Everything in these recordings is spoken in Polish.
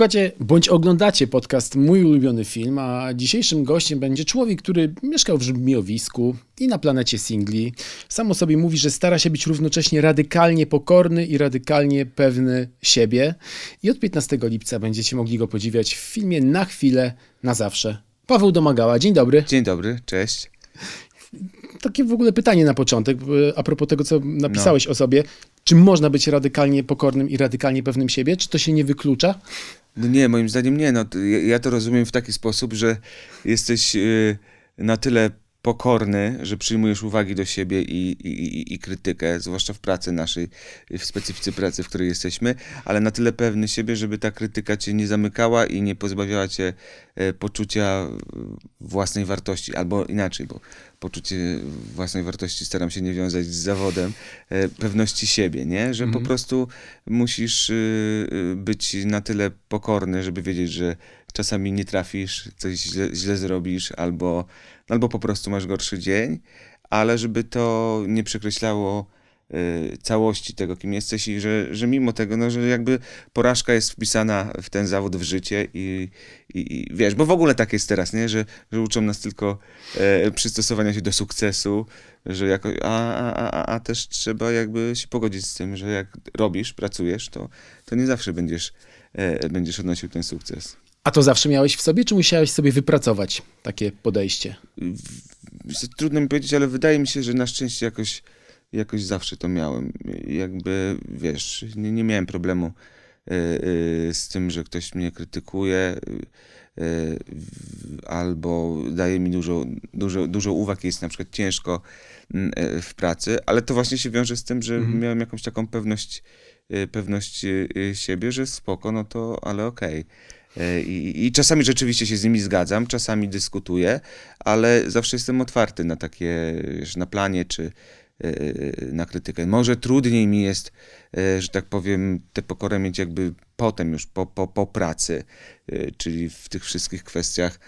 Słuchajcie, bądź oglądacie podcast Mój ulubiony film, a dzisiejszym gościem będzie człowiek, który mieszkał w Żmiowisku i na planecie singli. Sam o sobie mówi, że stara się być równocześnie radykalnie pokorny i radykalnie pewny siebie. I od 15 lipca będziecie mogli go podziwiać w filmie Na chwilę, na zawsze. Paweł Domagała, dzień dobry. Dzień dobry, cześć. Takie w ogóle pytanie na początek, e, a propos tego, co napisałeś o sobie. Czy można być radykalnie pokornym i radykalnie pewnym siebie? Czy to się nie wyklucza? No nie, moim zdaniem nie. No, ja to rozumiem w taki sposób, że jesteś y, na tyle pokorny, że przyjmujesz uwagi do siebie i, i, i, krytykę, zwłaszcza w pracy naszej, w specyfice pracy, w której jesteśmy, ale na tyle pewny siebie, żeby ta krytyka cię nie zamykała i nie pozbawiała cię e, poczucia własnej wartości, albo inaczej, bo poczucie własnej wartości staram się nie wiązać z zawodem, e, pewności siebie, nie? Że mhm. po prostu musisz y, być na tyle pokorny, żeby wiedzieć, że czasami nie trafisz, coś źle, źle zrobisz, albo, albo po prostu masz gorszy dzień, ale żeby to nie przekreślało y, całości tego, kim jesteś i że, że mimo tego, no, że jakby porażka jest wpisana w ten zawód, w życie i, i, i wiesz, bo w ogóle tak jest teraz, nie? Że, że uczą nas tylko e, przystosowania się do sukcesu, że jako, a, a, a, a też trzeba jakby się pogodzić z tym, że jak robisz, pracujesz, to, to nie zawsze będziesz, e, będziesz odnosił ten sukces. A to zawsze miałeś w sobie, czy musiałeś sobie wypracować takie podejście? Trudno mi powiedzieć, ale wydaje mi się, że na szczęście jakoś, jakoś zawsze to miałem. Jakby, wiesz, nie, nie miałem problemu y, y, z tym, że ktoś mnie krytykuje y, albo daje mi dużo, dużo, dużo uwag, jest na przykład ciężko w pracy, ale to właśnie się wiąże z tym, że mhm. miałem jakąś taką pewność, pewność siebie, że spoko, no to ale okej. Okay. E, I, I, czasami rzeczywiście się z nimi zgadzam, czasami dyskutuję, ale zawsze jestem otwarty na takie, wiesz, na planie czy e, na krytykę. Może trudniej mi jest, e, że tak powiem, tę pokorę mieć jakby potem już, po, po, po pracy, czyli w tych wszystkich kwestiach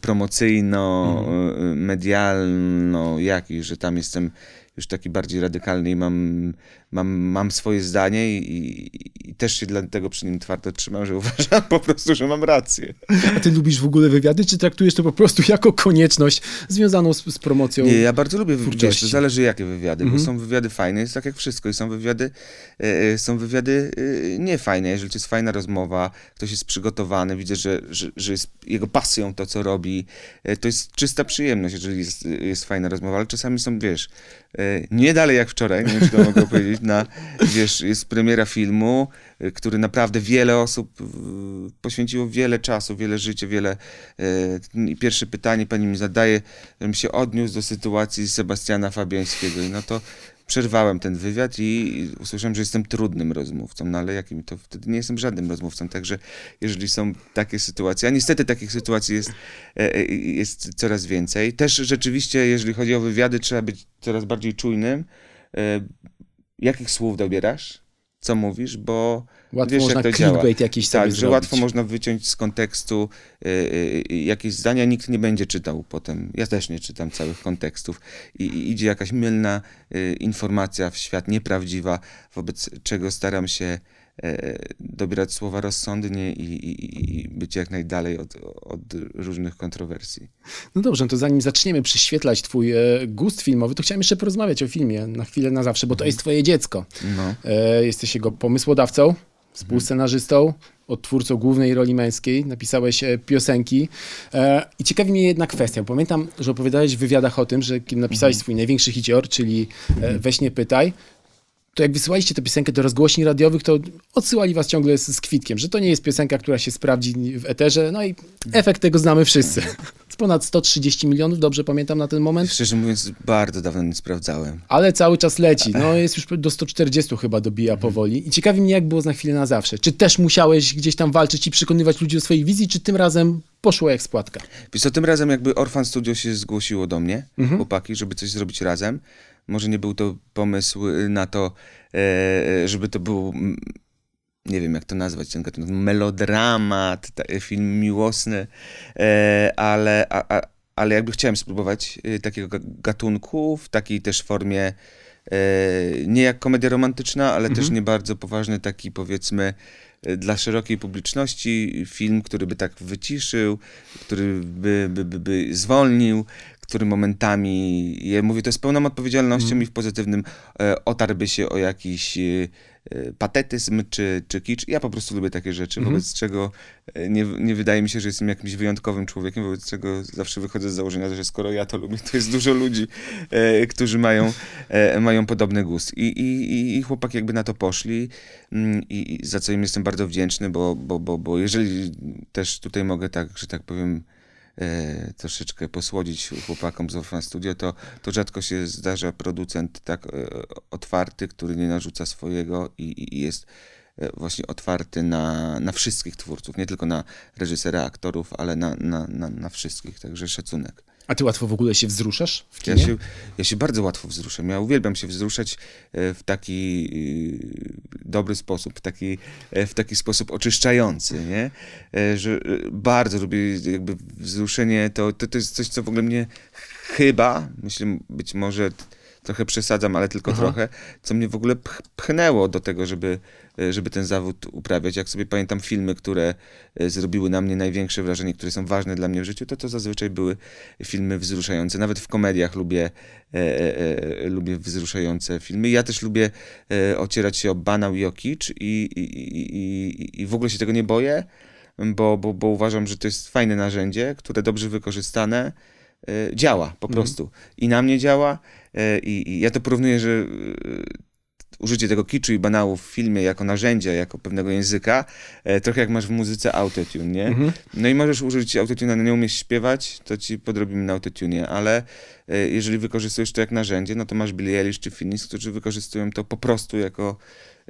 promocyjno-medialno, mhm. jakich, że tam jestem już taki bardziej radykalny i mam, mam, mam swoje zdanie i, i, i, też się dlatego przy nim twardo trzymam, że uważam po prostu, że mam rację. A ty lubisz w ogóle wywiady, czy traktujesz to po prostu jako konieczność związaną z, z promocją Nie, ja bardzo lubię wywiady, to zależy jakie wywiady, mhm. bo są wywiady fajne, jest tak jak wszystko i są wywiady, e, e są wywiady e, niefajne, jeżeli to jest fajna rozmowa, ktoś jest przygotowany, widzę, że, że, że jest jego pasją to, co robi, e, to jest czysta przyjemność, jeżeli jest, jest fajna rozmowa, ale czasami są, wiesz, nie dalej jak wczoraj, nie wiem, czy to mogę powiedzieć, na, wiesz, jest premiera filmu, e, który naprawdę wiele osób e, poświęciło wiele czasu, wiele życia, wiele... I pierwsze pytanie pani mi zadaje, żebym się odniósł do sytuacji Sebastiana Fabiańskiego. I no to przerwałem ten wywiad i usłyszałem, że jestem trudnym rozmówcą, no ale jakim to wtedy nie jestem żadnym rozmówcą, także jeżeli są takie sytuacje, a niestety takich sytuacji jest, e, e, jest coraz więcej. Też rzeczywiście, jeżeli chodzi o wywiady, trzeba być coraz bardziej czujnym. E, jakich słów dobierasz? Co mówisz? Bo Łatwo Wiesz, można to działa. jakiś Tak, że zrobić. łatwo można wyciąć z kontekstu y, y, jakieś zdania, nikt nie będzie czytał potem. Ja też nie czytam całych kontekstów. I, i idzie jakaś mylna y, informacja w świat, nieprawdziwa, wobec czego staram się dobierać słowa rozsądnie i, i, i, być jak najdalej od, od, różnych kontrowersji. No dobrze, no to zanim zaczniemy prześwietlać twój gust filmowy, to chciałem jeszcze porozmawiać o filmie na chwilę, na zawsze, bo to jest twoje dziecko. No. jesteś jego pomysłodawcą współscenarzystą, odtwórcą głównej roli męskiej, napisałeś e, piosenki. E, I ciekawi mnie jedna kwestia. Pamiętam, że opowiadałeś w wywiadach o tym, że kiedy napisałeś mhm. swój największy hicior, czyli e, Weź nie pytaj, to jak wysyłaliście tę piosenkę do rozgłośni radiowych, to odsyłali was ciągle z, z, kwitkiem, że to nie jest piosenka, która się sprawdzi w eterze, no i efekt tego znamy wszyscy. Ponad 130 milionów, dobrze pamiętam na ten moment. Szczerze mówiąc, bardzo dawno nie sprawdzałem. Ale cały czas leci, no jest już do 140 chyba dobija mhm. powoli. I ciekawi mnie, jak było na chwilę na zawsze. Czy też musiałeś gdzieś tam walczyć i przekonywać ludzi do swojej wizji, czy tym razem poszło jak spłatka? Wiesz co, tym razem jakby Orphan Studio się zgłosiło do mnie, mhm. chłopaki, żeby coś zrobić razem. Może nie był to pomysł y, na to, e, e, żeby to był, nie wiem jak to nazwać, ten gatunek, melodramat, film miłosny, e, ale, ale jakby chciałem spróbować y, takiego gatunku w takiej też formie nie jak komedia romantyczna, ale mhm. też nie bardzo poważny, taki powiedzmy dla szerokiej publiczności film, który by tak wyciszył, który by, by, by, by zwolnił, który momentami, ja mówię to z pełną odpowiedzialnością mm. i w pozytywnym, e, otarłby się o jakiś e, e, patetyzm czy, czy kicz. Ja po prostu lubię takie rzeczy, mm. wobec czego e, nie, nie wydaje mi się, że jestem jakimś wyjątkowym człowiekiem, wobec czego zawsze wychodzę z założenia, że skoro ja to lubię, to jest dużo ludzi, e, którzy mają, e, mają podobny gust. I, i, I chłopaki jakby na to poszli mm, i, i za co im jestem bardzo wdzięczny, bo, bo, bo, bo jeżeli też tutaj mogę tak, że tak powiem, e, troszeczkę posłodzić chłopakom z Orphan Studio, to, to rzadko się zdarza producent tak e, otwarty, który nie narzuca swojego i, i jest e, właśnie otwarty na, na wszystkich twórców, nie tylko na reżysera, aktorów, ale na, na, na, na wszystkich, także szacunek. A ty łatwo w ogóle się wzruszasz w Ja kinie? się, ja się bardzo łatwo wzruszam. Ja uwielbiam się wzruszać e, w taki e, dobry sposób, w taki, e, w taki sposób oczyszczający, nie? Że bardzo lubię jakby wzruszenie, to, to, to jest coś, co w ogóle mnie chyba, myślę, być może trochę przesadzam, ale tylko Aha. trochę, co mnie w ogóle pch, pchnęło do tego, żeby, e, żeby ten zawód uprawiać. Jak sobie pamiętam filmy, które e, zrobiły na mnie największe wrażenie, które są ważne dla mnie w życiu, to to zazwyczaj były filmy wzruszające. Nawet w komediach lubię, e, e, e, lubię wzruszające filmy. Ja też lubię ocierać się o banał i o kicz i, i, i, i, w ogóle się tego nie boję, bo, bo, bo uważam, że to jest fajne narzędzie, które dobrze wykorzystane działa po prostu. I na mnie działa i, i ja to porównuję, że e, użycie tego kiczu i banału w filmie jako narzędzia, jako pewnego języka, e, trochę jak masz w muzyce autotune, nie? Mhm. No i możesz użyć autotuna, no nie umiesz śpiewać, to ci podrobimy na autotune, ale e, jeżeli wykorzystujesz to jak narzędzie, no to masz Billie Eilish czy Finis, którzy wykorzystują to po prostu jako,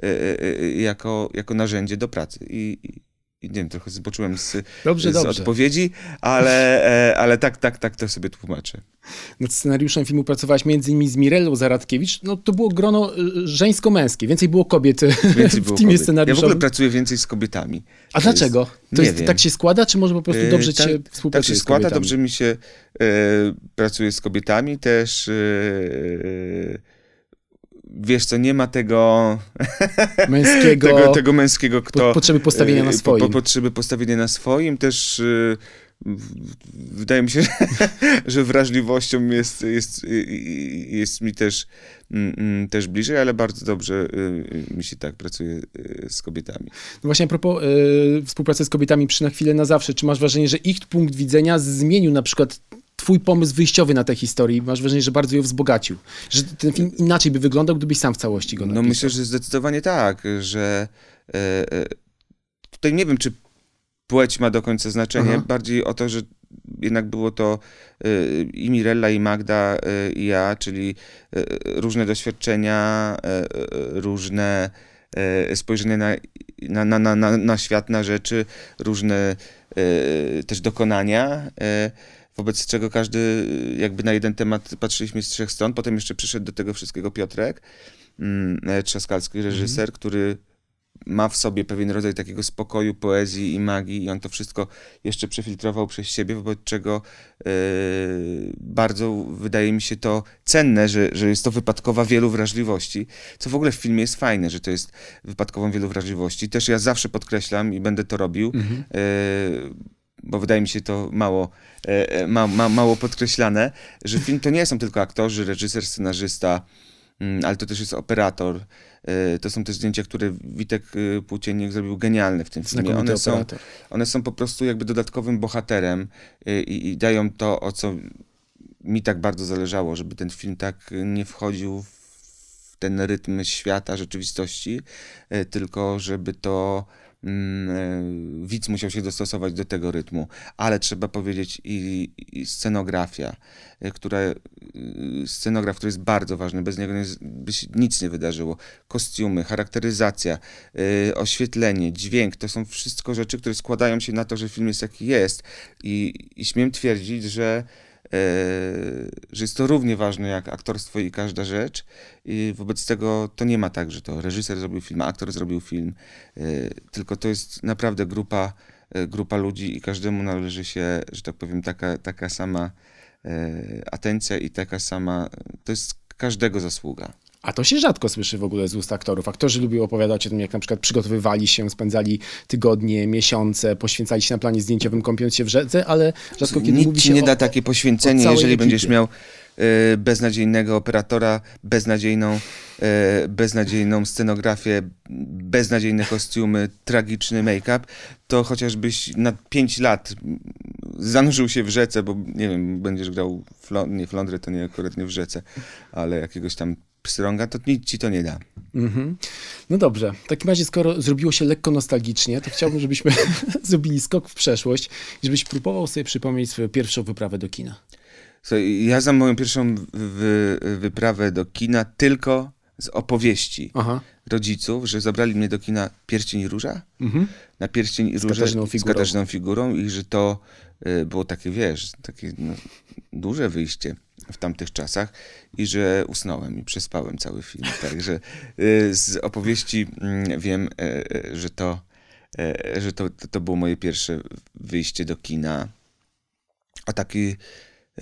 e, e, e, jako, jako narzędzie do pracy. I nie wiem, trochę zboczyłem z, Dobrze, z dobrze. odpowiedzi, ale, e, ale tak, tak, tak to sobie tłumaczę. Nad scenariuszem filmu pracowałaś między innymi z Mirellą Zaradkiewicz. No to było grono y, żeńsko-męskie. Więcej było kobiet y, Więcej w było teamie kobiet. Ja w ogóle pracuję więcej z kobietami. A To jest- dlaczego? To nie jest, wiem. tak się składa, czy może po prostu E, dobrze ci tak- się Tak współpracuje się z składa, kobietami? dobrze mi się e, pracuje z kobietami też. E, e, wiesz co, nie ma tego, Męskiego, tego, tego męskiego, kto... po, potrzeby postawienia e, na po- swoim. Po, potrzeby postawienia na swoim też... w- Wydaje mi się, że wrażliwością jest, jest, jest mi też, mm, mm, też bliżej, ale bardzo dobrze mi się tak pracuje z kobietami. No właśnie a propos y, współpracy z kobietami przy Na chwilę na zawsze, czy masz wrażenie, że ich punkt widzenia zmienił na przykład twój pomysł wyjściowy na tę historię? Masz wrażenie, że bardzo ją wzbogacił? Że ten film inaczej by wyglądał, gdybyś sam w całości go No napisał? myślę, że zdecydowanie tak, że e, e, tutaj nie wiem, czy płeć ma do końca znaczenie, Aha. bardziej o to, że jednak było to e, i Mirella, i Magda, e, i ja, czyli różne doświadczenia, różne spojrzenie na, na, na, na, na, świat, na rzeczy, różne też dokonania. Wobec czego każdy jakby na jeden temat patrzyliśmy z trzech stron. Potem jeszcze przyszedł do tego wszystkiego Piotrek, mm, e, Trzaskalski, reżyser, który ma w sobie pewien rodzaj takiego spokoju, poezji i magii i on to wszystko jeszcze przefiltrował przez siebie, wobec czego e, bardzo wydaje mi się to cenne, że, że jest to wypadkowa wielu wrażliwości, co w ogóle w filmie jest fajne, że to jest wypadkową wielu wrażliwości. Też ja zawsze podkreślam i będę to robił, Mhm. e, bo wydaje mi się to mało, e, e, ma, ma, mało podkreślane, że film to nie są tylko aktorzy, reżyser, scenarzysta, mm, ale to też jest operator. E, To są te zdjęcia, które Witek Płóciennik zrobił genialne w tym filmie. Znakomity One są, one są po prostu jakby dodatkowym bohaterem i, i dają to, o co mi tak bardzo zależało, żeby ten film tak nie wchodził w ten rytm świata, rzeczywistości, tylko żeby to mm, e, widz musiał się dostosować do tego rytmu. Ale trzeba powiedzieć i, i scenografia, e, która, e, scenograf, który jest bardzo ważny, bez niego nie, by się nic nie wydarzyło. Kostiumy, charakteryzacja, e, oświetlenie, dźwięk, to są wszystko rzeczy, które składają się na to, że film jest jaki jest. I, i śmiem twierdzić, że że jest to równie ważne jak aktorstwo i każda rzecz. I wobec tego to nie ma tak, że to reżyser zrobił film, aktor zrobił film, e, tylko to jest naprawdę grupa, e, grupa ludzi i każdemu należy się, że tak powiem, taka, taka sama e, atencja i taka sama, to jest każdego zasługa. A to się rzadko słyszy w ogóle z ust aktorów. Aktorzy lubią opowiadać o tym, jak na przykład przygotowywali się, spędzali tygodnie, miesiące, poświęcali się na planie zdjęciowym, kąpiąc się w rzece, ale rzadko kiedy Nikt mówi ci się nie o, da takie poświęcenie, jeżeli ekipie. będziesz miał e, beznadziejnego operatora, beznadziejną, e, beznadziejną scenografię, beznadziejne kostiumy, tragiczny make-up, to chociażbyś na 5 lat zanurzył się w rzece, bo nie wiem, będziesz grał, w nie w Lądrze, to nie akurat nie w rzece, ale jakiegoś tam pstrąga, to nic ci to nie da. Mhm. No dobrze, w takim razie skoro zrobiło się lekko nostalgicznie, to chciałbym, żebyśmy zrobili skok w przeszłość i żebyś próbował sobie przypomnieć swoją pierwszą wyprawę do kina. Słuchaj, ja znam moją pierwszą wy, wyprawę do kina tylko z opowieści Aha. rodziców, że zabrali mnie do kina Pierścień i Róża, Mhm. na Pierścień i Z Różę Katarzyną z Figurą. Katarzyną Figurą i że to y, było takie, wiesz, takie no, duże wyjście w tamtych czasach i że usnąłem i przespałem cały film. Także y, z opowieści mm, wiem, e, e, że to, e, że to, to było moje pierwsze wyjście do kina. A taki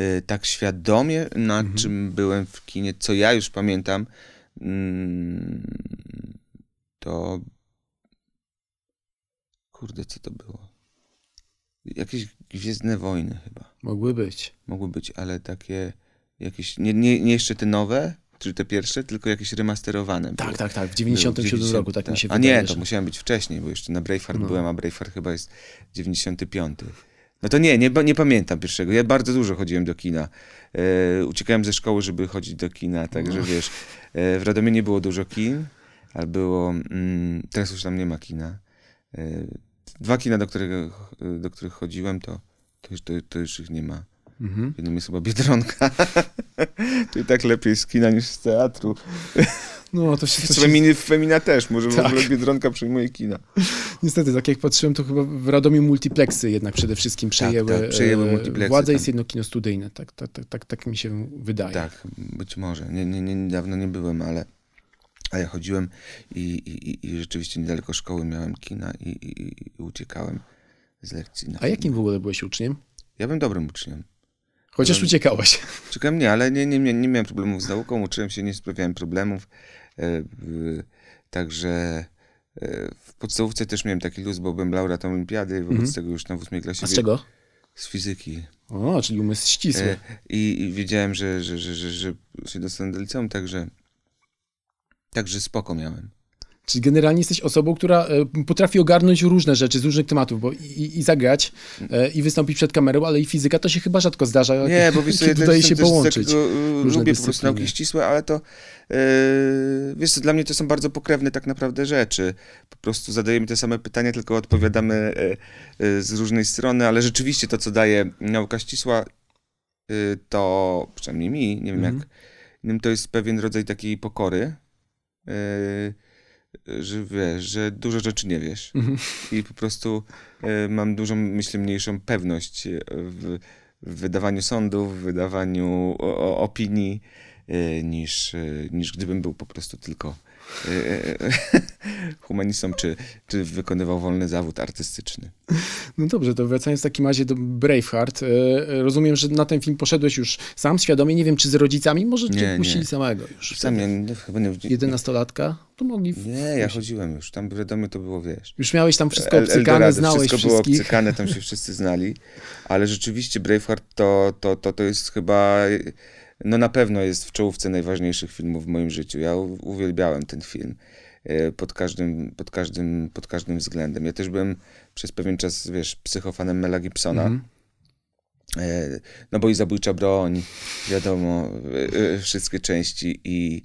y, tak świadomie, na Mhm. czym byłem w kinie, co ja już pamiętam, mm, to kurde, co to było? Jakieś Gwiezdne Wojny chyba. Mogły być. Mogły być, ale takie jakieś, nie, nie, nie jeszcze te nowe, czy te pierwsze, tylko jakieś remasterowane. Tak, tak, tak. W Były 97 90, roku, tak mi się A wydaje. nie, to że- musiałem być wcześniej, bo jeszcze na Braveheart No. byłem, a Braveheart chyba jest 95. No to nie, nie, nie pamiętam pierwszego. Ja bardzo dużo chodziłem do kina. E, uciekałem ze szkoły, żeby chodzić do kina, także No. wiesz, e, w Radomie nie było dużo kin, ale było, mm, teraz już tam nie ma kina. E, dwa kina, do, którego, do których chodziłem, to, to, to, to już ich nie ma. Mhm. W jednym jest chyba Biedronka. to i tak lepiej z kina niż z teatru. No to się, to się Feminy, Femina też, może w Tak. ogóle Biedronka przyjmuje kina. Niestety, tak jak patrzyłem, to chyba w Radomiu multiplexy jednak przede wszystkim przejęły, tak, przejęły e, multiplexy władzę i tam. jest jedno kino studyjne. Tak, tak, tak, tak, tak mi się wydaje. Tak, być może. Nie, nie, nie, dawno nie byłem, ale, ale ja chodziłem i, i, i- rzeczywiście niedaleko szkoły miałem kina i, i, i uciekałem z lekcji. Na A jakim w ogóle byłeś uczniem? Ja byłem dobrym uczniem. Chociaż Byłem- uciekałeś. Czekałem nie, ale nie, nie, nie, nie miałem problemów z nauką, uczyłem się, nie sprawiałem problemów. E, także e, w podstawówce też miałem taki luz, bo byłem laureatem olimpiady wobec Mhm. tego już na ósmej klasie A z czego? z fizyki. O, czyli umysł ścisły. E, i, I wiedziałem, że, że, że, że, że się dostanę do liceum, także, także spoko miałem. Czyli generalnie jesteś osobą, która e, potrafi ogarnąć różne rzeczy z różnych tematów, bo i, i, zagrać, e, i wystąpić przed kamerą, ale i fizyka to się chyba rzadko zdarza. Nie, bo wiesz co, ja udaje jestem się połączyć. Takiego, lubię po prostu nauki ścisłe, ale to yy, wiesz co, dla mnie to są bardzo pokrewne tak naprawdę rzeczy. Po prostu zadajemy te same pytania, tylko odpowiadamy y, y, z różnej strony, ale rzeczywiście to, co daje nauka ścisła, to przynajmniej mi, nie wiem Mhm. jak innym, to jest pewien rodzaj takiej pokory, y, że wiesz, że dużo rzeczy nie wiesz. Mhm. I po prostu e, mam dużą, myślę, mniejszą pewność e, w, w wydawaniu sądów, w wydawaniu o, o, opinii, e, niż, e, niż gdybym był po prostu tylko humanistą, czy, czy wykonywał wolny zawód artystyczny. No dobrze, to wracając w takim razie do Braveheart. E, e, rozumiem, że na ten film poszedłeś już sam, świadomie. Nie wiem, czy z rodzicami, może Nie, cię puścili samego już. Sam ja nie, chyba nie, Jedenastolatka? To mogli... w- nie, ja chodziłem już, tam wiadomo to było, wiesz. Już miałeś tam wszystko El- obcykane, Eldorado, znałeś wszystko było wszystkich. obcykane, tam się wszyscy znali, ale rzeczywiście Braveheart to, to, to, to jest chyba, no na pewno jest w czołówce najważniejszych filmów w moim życiu. Ja uwielbiałem ten film e, pod każdym, pod każdym, pod każdym względem. Ja też byłem przez pewien czas, wiesz, psychofanem Mela Gibsona. Mhm. E, No bo i Zabójcza Broń, wiadomo, e, wszystkie części i,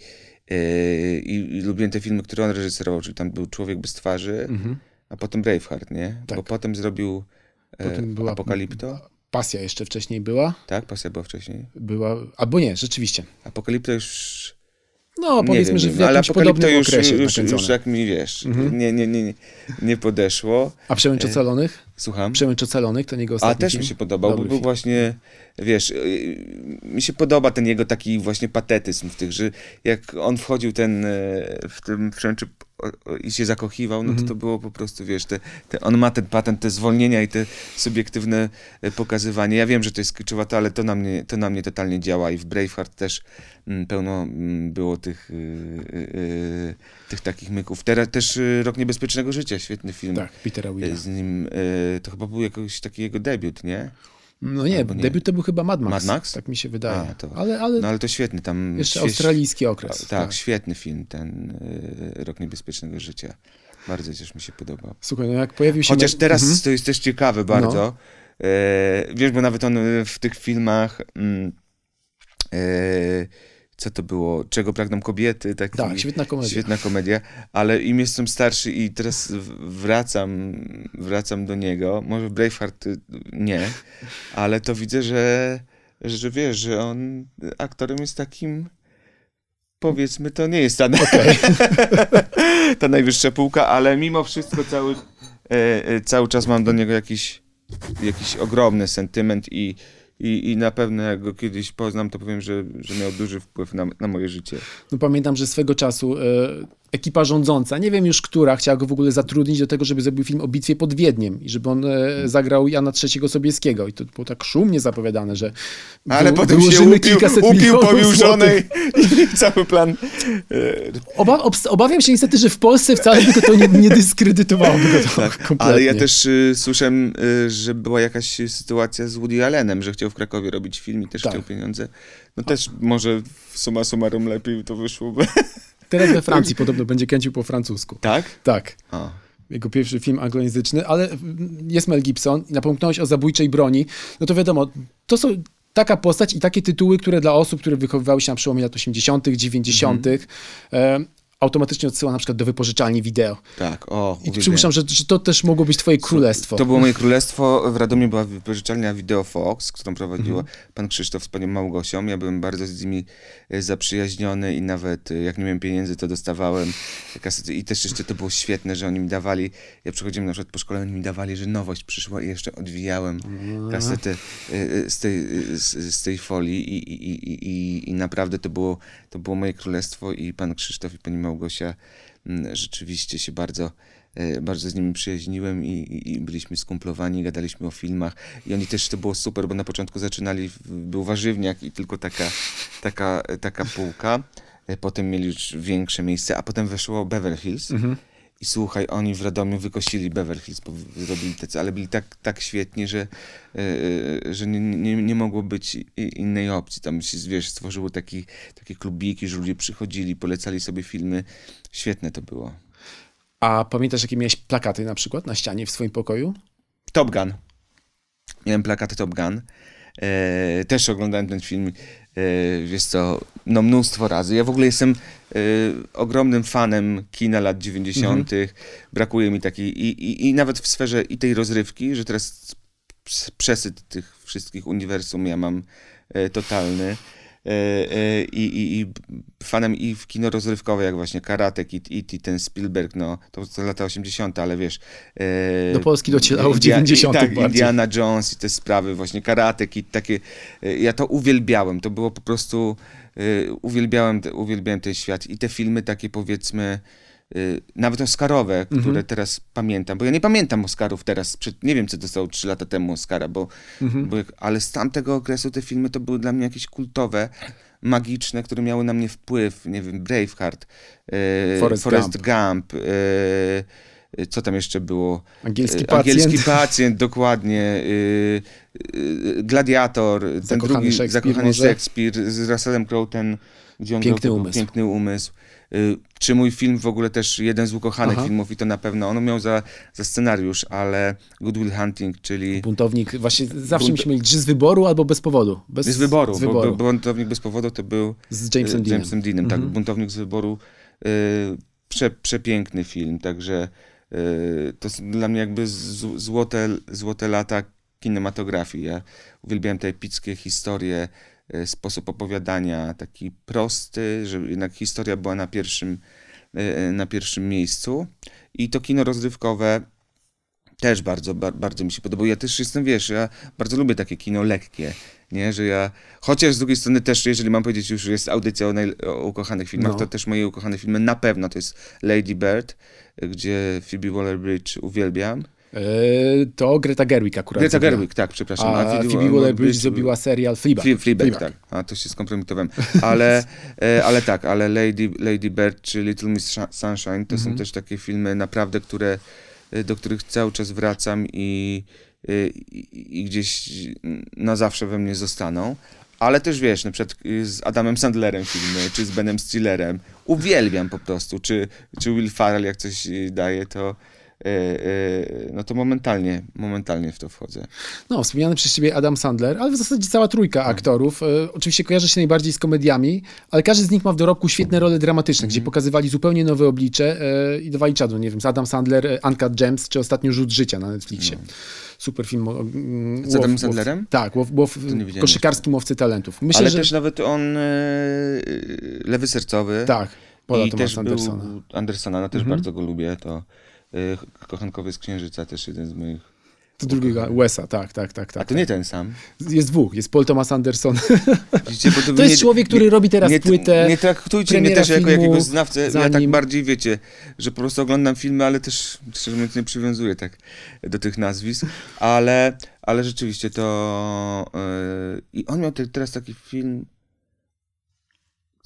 i, i lubiłem te filmy, które on reżyserował, czyli tam był Człowiek bez twarzy, Mhm. a potem Braveheart, nie? Tak. Bo potem zrobił Potem była Apokalipto, Pasja jeszcze wcześniej była. tak? Pasja była wcześniej. Była, albo nie, rzeczywiście. Apokalipto już... No, powiedzmy, wiem, że w ale jakimś podobnym już, okresie już, nakręcone. już jak mi, wiesz, Mhm. nie, nie, nie, nie, nie podeszło. A Przełęcz e, Ocalonych? Słucham? Przemęcz Ocalonych, ten jego A ostatni też film. mi się podobał, bo Dobry był film. właśnie, wiesz, y, mi się podoba ten jego taki właśnie patetyzm w tych, że jak on wchodził ten, e, w tym o- i się zakochiwał, no to Mhm. to było po prostu, wiesz, te, te, on ma ten patent, te zwolnienia i te subiektywne e, pokazywanie. Ja wiem, że to jest kiczowato, ale to na mnie, to na mnie totalnie działa i w Braveheart też mm, pełno mm, było tych, y, y, tych takich myków. Teraz też Rok Niebezpiecznego Życia, świetny film. Tak, Petera Willa. Z nim, to chyba był jakiś taki jego debiut, nie? No nie, albo nie. debiut to był chyba Mad Max. Mad Max? Tak mi się wydaje. A, to- Ale, ale No ale to świetny tam. jeszcze śwież- australijski okres. Tak, tak, świetny film, ten y, Rok Niebezpiecznego Życia. Bardzo też mi się podobał. Słuchaj, no jak pojawił się... Chociaż teraz Mhm. to jest też ciekawe bardzo. E, wiesz, bo nawet on e, w tych filmach. Mm, e, co to było? Czego pragną kobiety? Taki, Tak, świetna komedia. Świetna komedia, ale im jestem starszy i teraz wracam, wracam do niego, może w Braveheart y, nie, ale to widzę, że, że wiesz, że on aktorem jest takim, powiedzmy, to nie jest ta, ta najwyższa półka, ale mimo wszystko cały, e, e, cały czas mam do niego jakiś, jakiś ogromny sentyment i, i, i na pewno jak go kiedyś poznam, to powiem, że, że miał duży wpływ na, na moje życie. No pamiętam, że swego czasu e, ekipa rządząca, nie wiem już która, chciała go w ogóle zatrudnić do tego, żeby zrobił film o bitwie pod Wiedniem i żeby on e, zagrał Jana III Sobieskiego. I to było tak szumnie zapowiadane, że Ale wy- potem się upił, upił pobił żonę i, cały plan. e, Oba, obawiam się niestety, że w Polsce wcale by to, nie, nie dyskredytowałoby go to kompletnie. Tak, Ale ja też y, słyszałem, y, że była jakaś sytuacja z Woody Allenem, że chciał w Krakowie robić film i też Tak. chciał pieniądze. No też może suma summarum lepiej to wyszłoby. Teraz we Francji podobno będzie kręcił po francusku. Tak? Tak. A. Jego pierwszy film anglojęzyczny, ale mm, jest Mel Gibson i napomknąłeś o zabójczej broni. No to wiadomo, to są taka postać i takie tytuły, które dla osób, które wychowywały się na przełomie lat 80., 90., e, automatycznie odsyła na przykład do wypożyczalni wideo. Tak, o. I przypuszczam, że, że to też mogło być twoje królestwo. To było moje królestwo. W Radomiu była wypożyczalnia Video Fox, którą prowadziła Mhm. pan Krzysztof z panią Małgosią. Ja byłem bardzo z nimi e, zaprzyjaźniony i nawet e, jak nie miałem pieniędzy, to dostawałem kasety. I też jeszcze to było świetne, że oni mi dawali, ja przychodziłem na przykład po szkole, oni mi dawali, że nowość przyszła i jeszcze odwijałem kasetę e, e, z tej, z, z tej folii i, i, i, i, i naprawdę to było, to było moje królestwo i pan Krzysztof i pani Małgosia mm, rzeczywiście się bardzo e, bardzo z nimi przyjaźniłem i, i, byliśmy skumplowani, gadaliśmy o filmach i oni też, to było super, bo na początku zaczynali, był warzywniak i tylko taka, taka, taka półka, E, potem mieli już większe miejsce, a potem weszło Beverly Hills Mhm. I słuchaj, oni w Radomiu wykościli Beverly Hills, bo zrobili tacy, ale byli tak, tak świetni, że, e, że nie, nie, nie mogło być innej opcji. Tam się, wiesz, stworzyło taki, takie klubiki, że ludzie przychodzili, polecali sobie filmy. Świetne to było. A pamiętasz, jakie miałeś plakaty na przykład na ścianie w swoim pokoju? Top Gun. Miałem plakaty Top Gun. E, też oglądałem ten film, e, wiesz co, no mnóstwo razy. Ja w ogóle jestem ogromnym fanem kina lat 90. Brakuje mi takiej, i, i, i nawet w sferze i tej rozrywki, że teraz przesyt tych wszystkich uniwersum ja mam e, totalny. E, e, i, i, I fanem i w kino rozrywkowe, jak właśnie Karate Kid, E.T., ten Spielberg, no to to lata 80., ale wiesz... Do Polski docierało w India- 90. Tak, bardziej. Indiana Jones i te sprawy, właśnie Karate Kid, takie... Ja to uwielbiałem, to było po prostu... e, Uwielbiałem, uwielbiałem ten świat i te filmy takie powiedzmy... e, Nawet Oscarowe, Mhm. które teraz pamiętam, bo ja nie pamiętam Oscarów teraz, nie wiem, co dostało 3 lata temu Oscara, bo, Mhm. bo ale z tamtego okresu te filmy to były dla mnie jakieś kultowe, magiczne, które miały na mnie wpływ, nie wiem, Braveheart, e, Forrest Forrest Gump. Gump, e, co tam jeszcze było? Angielski pacjent. Angielski pacjent, dokładnie. y, y, Gladiator, ten Zakochany drugi, Szekspir zakochany może? Szekspir z Russellem Crowe, ten, gdzie on Piękny grał umysł. Piękny umysł. Y, Czy mój film w ogóle też jeden z ukochanych Aha. filmów i to na pewno, on miał za, za scenariusz, ale Good Will Hunting, czyli Buntownik, właśnie zawsze Bunt- myśmy mieli, czy z wyboru albo bez powodu. Bez, z wyboru, Z bo, wyboru. bo Buntownik bez powodu to był z Jamesem y, Deanem. Jamesem Deanem, tak, Mhm. Buntownik z wyboru, y, prze, przepiękny film, także y, to jest dla mnie jakby złote, złote lata kinematografii. Ja uwielbiałem te epickie historie, y, sposób opowiadania taki prosty, że jednak historia była na pierwszym, y, na pierwszym miejscu i to kino rozrywkowe Też bardzo, ba, bardzo mi się podobało. Ja też jestem, wiesz, ja bardzo lubię takie kino lekkie, nie, że ja, chociaż z drugiej strony też, jeżeli mam powiedzieć, już jest audycja o, naj, o ukochanych filmach, No. to też moje ukochane filmy na pewno to jest Lady Bird, gdzie Phoebe Waller-Bridge uwielbiam. E, to Greta Gerwig akurat. Greta zrobiła. Gerwig, tak, przepraszam. A Phoebe Waller-Bridge zrobiła serial Fleabag. Fle- Fleabag, Fleabag. tak. A to się skompromitowałem. Ale, e, ale tak, ale Lady, Lady Bird czy Little Miss Sh- Sunshine to Mhm. są też takie filmy naprawdę, które, e, do których cały czas wracam i, i, i gdzieś na zawsze we mnie zostaną. Ale też wiesz, na przykład y, z Adamem Sandlerem filmy, czy z Benem Stillerem. Uwielbiam po prostu. Czy, czy Will Farrell jak coś y, daje, to, no to momentalnie, momentalnie w to wchodzę. No, wspomniany przez ciebie Adam Sandler, ale w zasadzie cała trójka Mhm. aktorów. E, oczywiście kojarzy się najbardziej z komediami, ale każdy z nich ma w dorobku świetne role dramatyczne, Mhm. gdzie pokazywali zupełnie nowe oblicze i dawali czadu. Nie wiem, z Adam Sandler, Uncut Gems, czy ostatnio Rzut Życia na Netflixie. Super film. mm, No. Z łow- Sandlerem? łow- Tak, łow, łow, koszykarskim łowcy talentów. Myślę, Ale że też nawet on, Lewy Sercowy. tak, Pola I też Thomasa Andersona. był Andersona, no też Mhm. bardzo go lubię. To e, Kochankowie z Księżyca też jeden z moich. To drugiego, Wesa, tak, tak, tak. tak A to nie ten sam. Jest dwóch, jest Paul Thomas Anderson. Widzicie, To wy jest nie- człowiek, który nie- robi teraz nie, płytę, Nie traktujcie mnie też jako jakiegoś znawcę. Ja tak bardziej wiecie, że po prostu oglądam filmy, ale też szczerze mówiąc nie przywiązuję tak do tych nazwisk. Ale, ale rzeczywiście to. e, I on miał te, teraz taki film.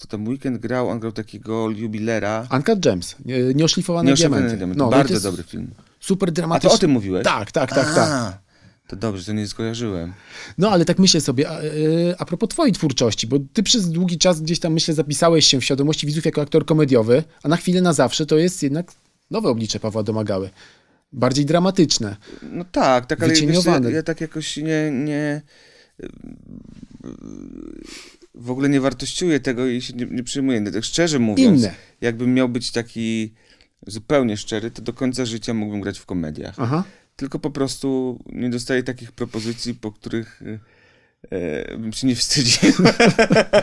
Co tam weekend grał? On grał takiego jubilera. Uncut Gems, nie- nieoszlifowane Nieoszlifowane diamenty. diamenty. No, Bardzo dobry film. Super A dramatyczny. ty o tym mówiłeś? Tak, tak, tak, tak. A, To dobrze, to nie skojarzyłem. No ale tak myślę sobie, a, e, a propos twojej twórczości, bo ty przez długi czas gdzieś tam, myślę, zapisałeś się w świadomości widzów jako aktor komediowy, a na chwilę na zawsze to jest jednak nowe oblicze Pawła Domagały. Bardziej dramatyczne. No tak, tak, ale wiesz, ja, ja tak jakoś nie, nie... W ogóle nie wartościuję tego i się nie, nie przyjmuję. Tak szczerze mówiąc, Inne. jakbym miał być taki zupełnie szczery, to do końca życia mógłbym grać w komediach. Aha. Tylko po prostu nie dostaję takich propozycji, po których e, e, bym się nie wstydził.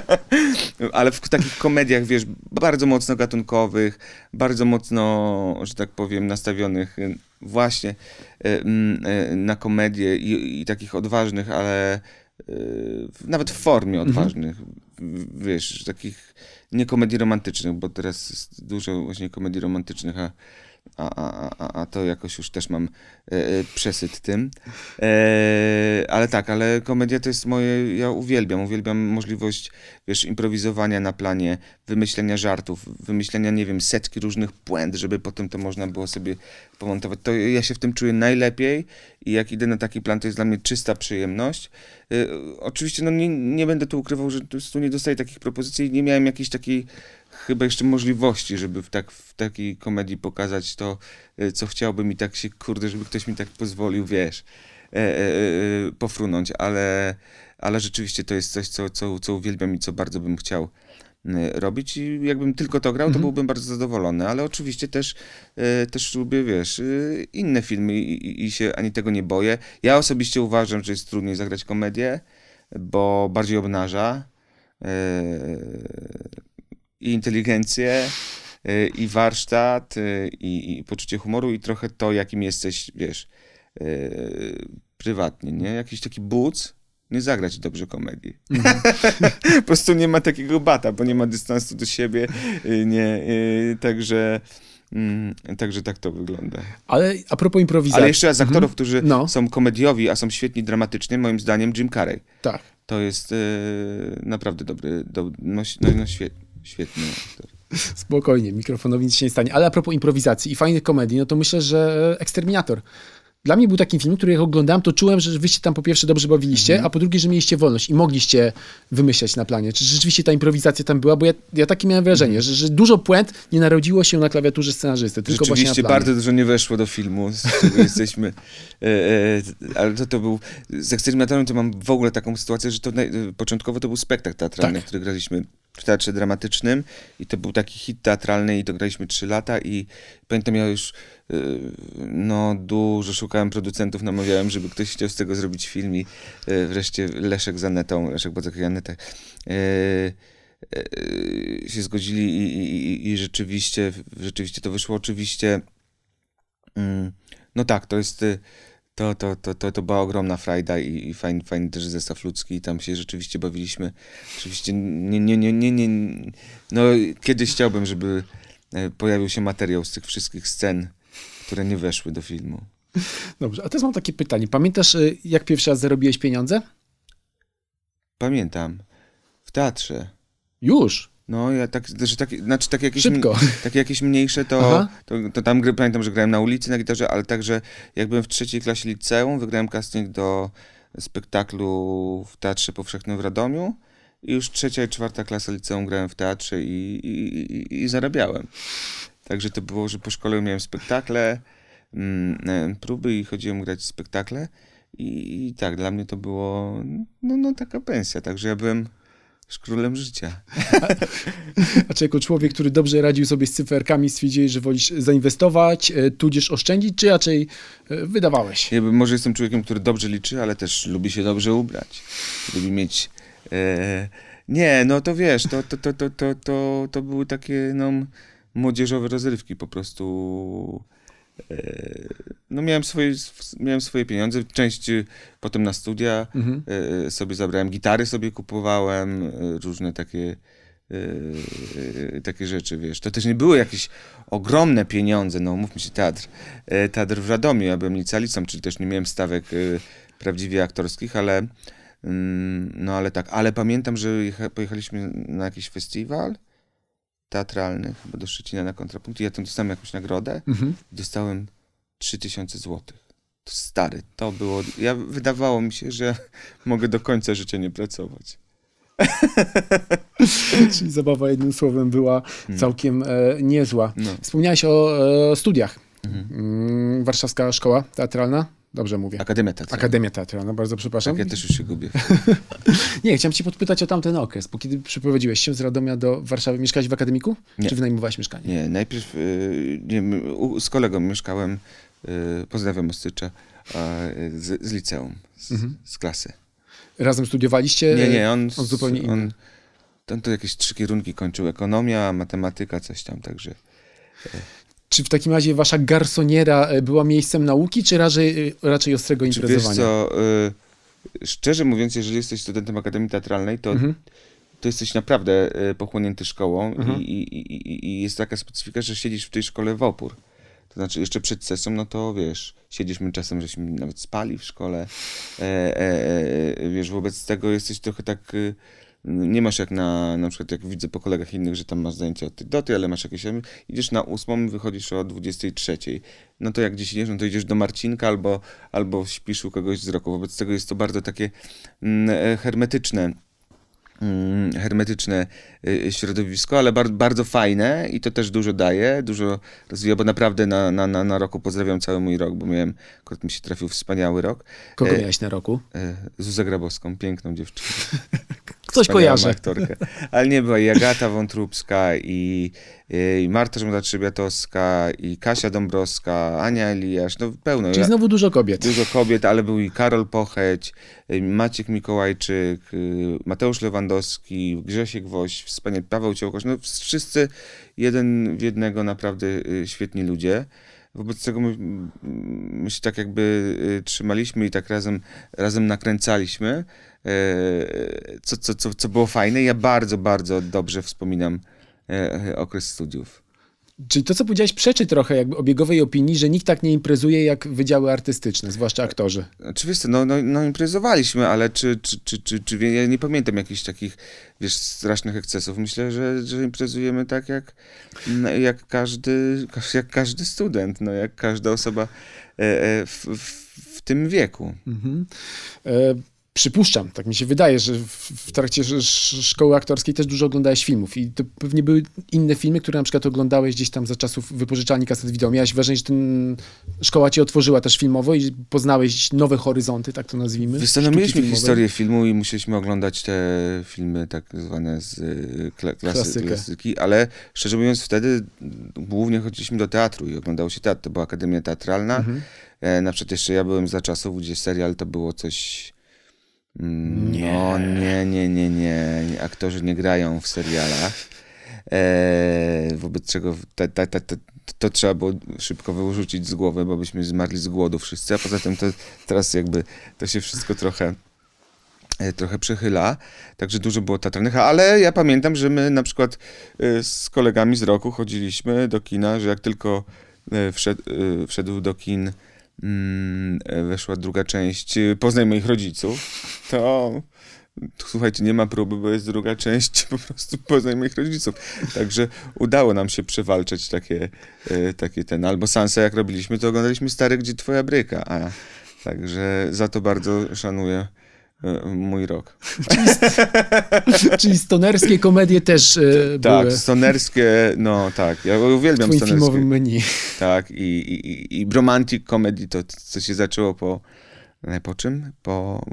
Ale w takich komediach, wiesz, bardzo mocno gatunkowych, bardzo mocno, że tak powiem, nastawionych e, właśnie e, m, e, na komedię i, i takich odważnych, ale nawet w formie odważnych, w- wiesz, takich nie komedii romantycznych, bo teraz jest dużo właśnie komedii romantycznych, a a, a, a, a to jakoś już też mam e, e, przesyt tym. E, ale tak, ale komedia to jest moje, ja uwielbiam, uwielbiam możliwość, wiesz, improwizowania na planie, wymyślenia żartów, wymyślenia, nie wiem, setki różnych błęd, żeby potem to można było sobie pomontować. To ja się w tym czuję najlepiej i jak idę na taki plan, to jest dla mnie czysta przyjemność. E, oczywiście, no nie, nie będę tu ukrywał, że tu, nie dostaję takich propozycji nie miałem jakiejś takiej chyba jeszcze możliwości, żeby w, tak, w takiej komedii pokazać to, e, co chciałbym i tak się, kurde, żeby ktoś mi tak pozwolił, wiesz, e, e, e, pofrunąć, ale, ale rzeczywiście to jest coś, co, co, co uwielbiam i co bardzo bym chciał e, robić i jakbym tylko to grał, to Mhm. byłbym bardzo zadowolony, ale oczywiście też, e, też lubię, wiesz, e, inne filmy i, i, się ani tego nie boję. Ja osobiście uważam, że jest trudniej zagrać komedię, bo bardziej obnaża e, i inteligencję, e, i warsztat, e, i, i poczucie humoru, i trochę to, jakim jesteś, wiesz, e, prywatnie, nie? Jakiś taki buc, nie zagrać dobrze komedii. po prostu nie ma takiego bata, bo nie ma dystansu do siebie, nie, także, mm, także tak to wygląda. Ale a propos improwizacji. Ale jeszcze raz z aktorów, którzy No. są komediowi, a są świetni dramatycznie, moim zdaniem Jim Carrey. Tak. To jest naprawdę dobry, do, no, no, no świe, świetny aktor. Spokojnie, mikrofonowi nic się nie stanie. Ale a propos improwizacji i fajnych komedii, no to myślę, że Eksterminator. Dla mnie był taki film, który jak oglądałem, to czułem, że wyście tam po pierwsze dobrze bawiliście, Mhm. a po drugie, że mieliście wolność i mogliście wymyślać na planie. Czy rzeczywiście ta improwizacja tam była? Bo ja, ja takie miałem wrażenie, że, że dużo puent nie narodziło się na klawiaturze scenarzysty, tylko właśnie na planie. bardzo dużo nie weszło do filmu, z czego jesteśmy. E, e, ale to, to był. Z eksperymentem to mam w ogóle taką sytuację, że to naj, początkowo to był spektakl teatralny, Tak. który graliśmy w teatrze dramatycznym i to był taki hit teatralny i to graliśmy trzy lata i pamiętam ja już e, no dużo szukałem producentów, namawiałem, żeby ktoś chciał z tego zrobić film i e, wreszcie Leszek z Anetą, Leszek Bodzek i Aneta e, się zgodzili i, i, i- i rzeczywiście, rzeczywiście to wyszło. Oczywiście mm, No tak, to jest... To, to, to, to, to była ogromna frajda i, i fajny, fajny też zestaw ludzki i tam się rzeczywiście bawiliśmy. Oczywiście nie, nie, nie, nie, nie... No kiedyś chciałbym, żeby e, pojawił się materiał z tych wszystkich scen, które nie weszły do filmu. Dobrze, a teraz mam takie pytanie. Pamiętasz, y, jak pierwszy raz zarobiłeś pieniądze? Pamiętam, w teatrze. Już. No, ja tak, że tak, znaczy tak jakieś, Szybko. takie jakieś mniejsze, to, to, to tam gry, pamiętam, że grałem na ulicy na gitarze, ale także jak byłem w trzeciej klasie liceum, wygrałem casting do spektaklu w Teatrze Powszechnym w Radomiu i już trzecia i czwarta klasa liceum grałem w teatrze i, i, i, i zarabiałem. Także to było, że po szkole miałem spektakle, mm, próby i chodziłem grać w spektakle i, i tak, dla mnie to było no, no taka pensja, także ja byłem już królem życia. A czy jako człowiek, który dobrze radził sobie z cyferkami, stwierdziłeś, że wolisz zainwestować, y, tudzież oszczędzić, czy raczej y, wydawałeś? Ja bym- może jestem człowiekiem, który dobrze liczy, ale też lubi się dobrze ubrać. Lubi mieć. E, nie, no to wiesz, to, to, to, to, to, to, to były takie no, młodzieżowe rozrywki po prostu. E, no miałem swoje, miałem swoje pieniądze, część e, potem na studia Mhm. e, sobie zabrałem, gitary sobie kupowałem, e, różne takie takie rzeczy, wiesz. To też nie były jakieś ogromne pieniądze, no mówmy się, teatr. Teatr w Radomiu, ja byłem licealistą, czyli też nie miałem stawek prawdziwie aktorskich, ale mm, no ale tak, ale pamiętam, że jecha, pojechaliśmy na jakiś festiwal teatralny, chyba do Szczecina na kontrapunkt i ja tam dostałem jakąś nagrodę Mhm. dostałem 3000 złotych. To stary, to było. Ja wydawało mi się, że mogę do końca życia nie pracować. Czyli zabawa jednym słowem była całkiem e, niezła. No. Wspomniałeś o e, studiach. Mhm. Mm, Warszawska Szkoła Teatralna? Dobrze mówię. Akademia Teatralna. Akademia Teatralna, bardzo przepraszam. Tak, ja też już się gubię. Nie, chciałem cię podpytać o tamten okres, bo kiedy przyprowadziłeś się z Radomia do Warszawy, mieszkałeś w akademiku? Nie. Czy wynajmowałeś mieszkanie? Nie, najpierw y, nie, z kolegą mieszkałem, y, pozdrawiam Ostycza, z, z liceum, z, Mhm. z klasy. Razem studiowaliście? Nie, nie, on, on zupełnie inny. on, on to jakieś trzy kierunki kończył, ekonomia, matematyka, coś tam, także... Czy w takim razie wasza garsoniera e, była miejscem nauki, czy raczej, e, raczej ostrego Czy wiesz imprezowania? co, y, szczerze mówiąc, jeżeli jesteś studentem Akademii Teatralnej, to Mhm. to jesteś naprawdę pochłonięty szkołą Mhm. i, i, i, i jest taka specyfika, że siedzisz w tej szkole w opór. To znaczy jeszcze przed sesją, no to wiesz, siedzisz, my czasem żeśmy nawet spali w szkole, e, e, e, wiesz, wobec tego jesteś trochę tak, e, nie masz jak na, na przykład jak widzę po kolegach innych, że tam masz zajęcia od tej do tej, ale masz jakieś, idziesz na ósmą, wychodzisz o 23. No to jak gdzieś idziesz, no to idziesz do Marcinka albo, albo śpisz u kogoś z roku. Wobec tego jest to bardzo takie mm, e, hermetyczne mm, hermetyczne y, środowisko, ale bar bardzo fajne i to też dużo daje, dużo rozwija, bo naprawdę na, na, na, na roku pozdrawiam cały mój rok, bo miałem, akurat mi się trafił wspaniały rok. Kogo e, miałeś na roku? E, Zuzę Grabowską, piękną dziewczynę. Wspaniałą kojarzy. aktorkę. Ale nie była i Agata Wątróbska, i, i Marta Żmada-Trzebiatowska, i Kasia Dąbrowska, Ania Eliasz, no pełno. Czyli znowu dużo kobiet. Dużo kobiet, ale był i Karol Pocheć, y, Maciek Mikołajczyk, y, Mateusz Lewandowski, Grzesiek Woś, wspaniały Paweł Ciołkosz, no wszyscy jeden w jednego naprawdę y, świetni ludzie. Wobec tego my, my się tak jakby y, trzymaliśmy i tak razem, razem nakręcaliśmy, co, co, co, co było fajne. Ja bardzo, bardzo dobrze wspominam e, okres studiów. Czyli to, co powiedziałeś, przeczy trochę jakby obiegowej opinii, że nikt tak nie imprezuje jak wydziały artystyczne, zwłaszcza aktorzy. Oczywiście, no, no, no imprezowaliśmy, ale czy, czy, czy, czy, czy ja nie pamiętam jakichś takich, wiesz, strasznych ekscesów. Myślę, że, że imprezujemy tak jak, no, jak, każdy, jak każdy student, no, jak każda osoba e, e, w, w, w tym wieku. Mhm. E, przypuszczam, tak mi się wydaje, że w, trakcie sz- sz- szkoły aktorskiej też dużo oglądałeś filmów i to pewnie były inne filmy, które na przykład oglądałeś gdzieś tam za czasów wypożyczalni kaset wideo. Miałeś wrażenie, że ten, szkoła ci otworzyła też filmowo i poznałeś nowe horyzonty, tak to nazwijmy. Wiesz co, no mieliśmy historię filmu i musieliśmy oglądać te filmy tak zwane z y, kla, klasy, klasyki, ale szczerze mówiąc wtedy głównie chodziliśmy do teatru i oglądało się teatr. To była Akademia Teatralna. Mhm. E, na przykład jeszcze ja byłem za czasów, gdzie serial to było coś... Mm, Nie. No nie, nie, nie, nie. Aktorzy nie grają w serialach. E, wobec czego ta, ta, ta, to trzeba było szybko wyrzucić z głowy, bo byśmy zmarli z głodu wszyscy, a poza tym to teraz jakby to się wszystko trochę e, trochę przechyla, także dużo było teatralnych, ale ja pamiętam, że my na przykład e, z kolegami z roku chodziliśmy do kina, że jak tylko e, wszedł, wszedł do kin mm, weszła druga część Poznaj moich rodziców, to słuchajcie, nie ma próby, bo jest druga część po prostu poznaj moich rodziców. Także udało nam się przewalczyć takie, e, takie ten, albo Sansa jak robiliśmy, to oglądaliśmy Stary, gdzie twoja bryka, a także za to bardzo szanuję e, mój rok. Czyli, czyli stonerskie komedie też e, Tak, były stonerskie, no tak, ja uwielbiam stonerskie. filmowym menu. Tak, i, i, i romantic comedy to, co się zaczęło po, po czym? Po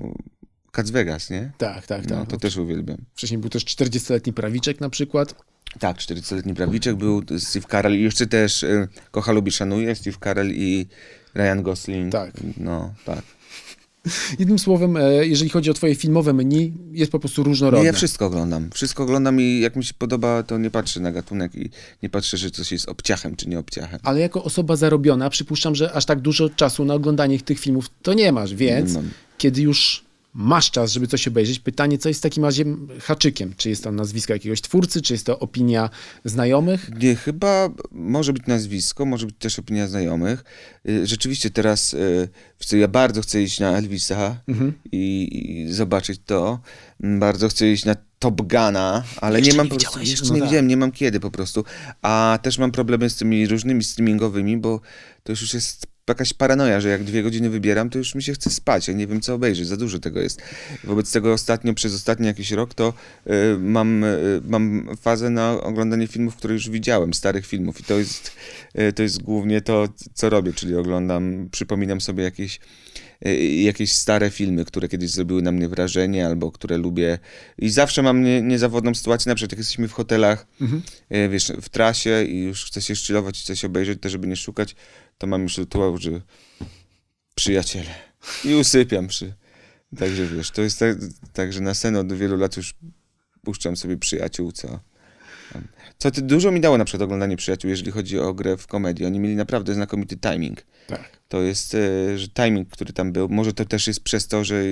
Cats Vegas, nie? Tak, tak, tak. No, to też uwielbiam. Wcześniej był też 40-letni prawiczek na przykład. Tak, 40-letni prawiczek był Steve Carell i jeszcze też y, Kocha, lubi, szanuje Steve Carell i Ryan Gosling. Tak. No, tak. Jednym słowem, e, jeżeli chodzi o twoje filmowe menu, jest po prostu różnorodne. Ja wszystko oglądam. Wszystko oglądam i jak mi się podoba, to nie patrzę na gatunek i nie patrzę, że coś jest obciachem czy nie obciachem. Ale jako osoba zarobiona, przypuszczam, że aż tak dużo czasu na oglądanie tych filmów to nie masz, więc kiedy już masz czas, żeby coś obejrzeć, pytanie, co jest w takim razie haczykiem? Czy jest to nazwisko jakiegoś twórcy, czy jest to opinia znajomych? Nie, chyba może być nazwisko, może być też opinia znajomych. Y, Rzeczywiście teraz y, co, ja bardzo chcę iść na Elvisa Mhm. i, i zobaczyć to. Bardzo chcę iść na Top Guna, ale Jeszcze nie mam nie po prostu, jeszcze No nie tak. widziałem, nie mam kiedy po prostu. A też mam problemy z tymi różnymi streamingowymi, bo to już jest jakaś paranoja, że jak dwie godziny wybieram, to już mi się chce spać. Ja nie wiem, co obejrzeć, za dużo tego jest. Wobec tego ostatnio, przez ostatni jakiś rok, to y, mam, y, mam fazę na oglądanie filmów, które już widziałem, starych filmów. I to jest, y, to jest głównie to, co robię, czyli oglądam, przypominam sobie jakieś y, jakieś stare filmy, które kiedyś zrobiły na mnie wrażenie, albo które lubię. I zawsze mam nie, niezawodną sytuację, na przykład jak jesteśmy w hotelach, Mhm. y, wiesz, w trasie i już chcę się szczylować i coś obejrzeć, to żeby nie szukać, to mam już rytuał, że przyjaciele. I usypiam przy. Także wiesz, to jest tak, tak, że na sen od wielu lat już puszczam sobie przyjaciół, co. Co ty, dużo mi dało na przykład oglądanie przyjaciół, jeżeli chodzi o grę w komedii. Oni mieli naprawdę znakomity timing. Tak. To jest, e, że timing, który tam był, może to też jest przez to, że,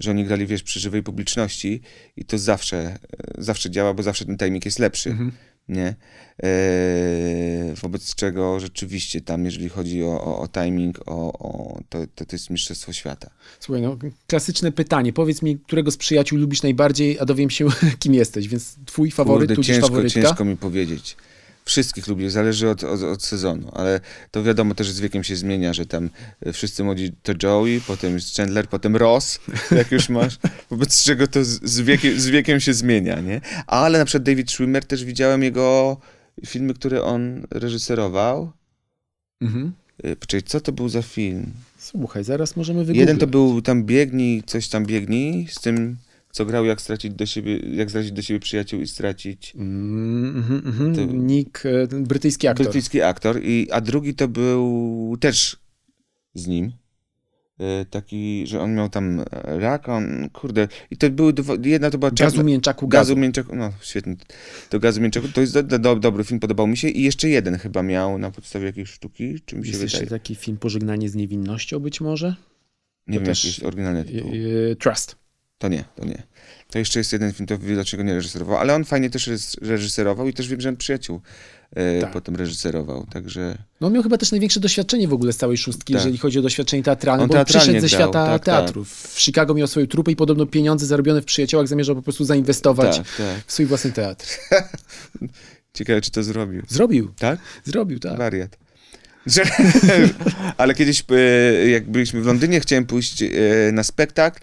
że oni grali, wiesz, przy żywej publiczności i to zawsze, e, zawsze działa, bo zawsze ten timing jest lepszy, Mhm. Nie? E, wobec czego rzeczywiście tam, jeżeli chodzi o, o, o timing, o, o, to, to, to jest mistrzostwo świata. Słuchaj, no, klasyczne pytanie. Powiedz mi, którego z przyjaciół lubisz najbardziej, a dowiem się, kim jesteś, więc twój faworyt, Kurde, tudzież ciężko, faworytka? ciężko mi powiedzieć. Wszystkich lubię, zależy od, od, od sezonu, ale to wiadomo też z wiekiem się zmienia, że tam e, wszyscy młodzi to Joey, potem Chandler, potem Ross, jak już masz, wobec czego to z, z, wiekiem, z wiekiem się zmienia, nie? Ale na przykład David Schwimmer, też widziałem jego filmy, które on reżyserował. Mhm. E, Poczekaj, co to był za film? Słuchaj, zaraz możemy wygooglać. Jeden to był tam Biegnij, coś tam Biegnij, z tym, co grał jak stracić do siebie, jak zrazić do siebie przyjaciół i stracić Mm, mhm, mhm. To- Nick, e, brytyjski aktor. Brytyjski aktor, i, a drugi to był też z nim. E, Taki, że on miał tam rak, on, kurde, i to były, dwa, jedna to była Gazu czarna- mięczaku gazu. gazu mięczaku, no świetnie, to gazu mięczaku, to jest do, do, dobry film, podobał mi się i jeszcze jeden chyba miał na podstawie jakiejś sztuki, czy mi się Jest jeszcze wydaje, taki film Pożegnanie z niewinnością być może? nie wiem też- jaki jest oryginalny tytuł. E, Trust. To nie, to nie. To jeszcze jest jeden film, to wiem dlaczego nie reżyserował, ale on fajnie też reżyserował i też wiem, że on przyjaciół e, Tak. potem reżyserował, także... No on miał chyba też największe doświadczenie w ogóle z całej szóstki, Tak. jeżeli chodzi o doświadczenie teatralne, On bo przyszedł ze grał, świata tak, teatru. W Chicago miał swoją trupę i podobno pieniądze zarobione w przyjaciołach zamierzał po prostu zainwestować Tak, tak. w swój własny teatr. Ciekawe, czy to zrobił. Zrobił, Tak? zrobił, tak. Wariat. Ale kiedyś, e, jak byliśmy w Londynie, chciałem pójść e, na spektakl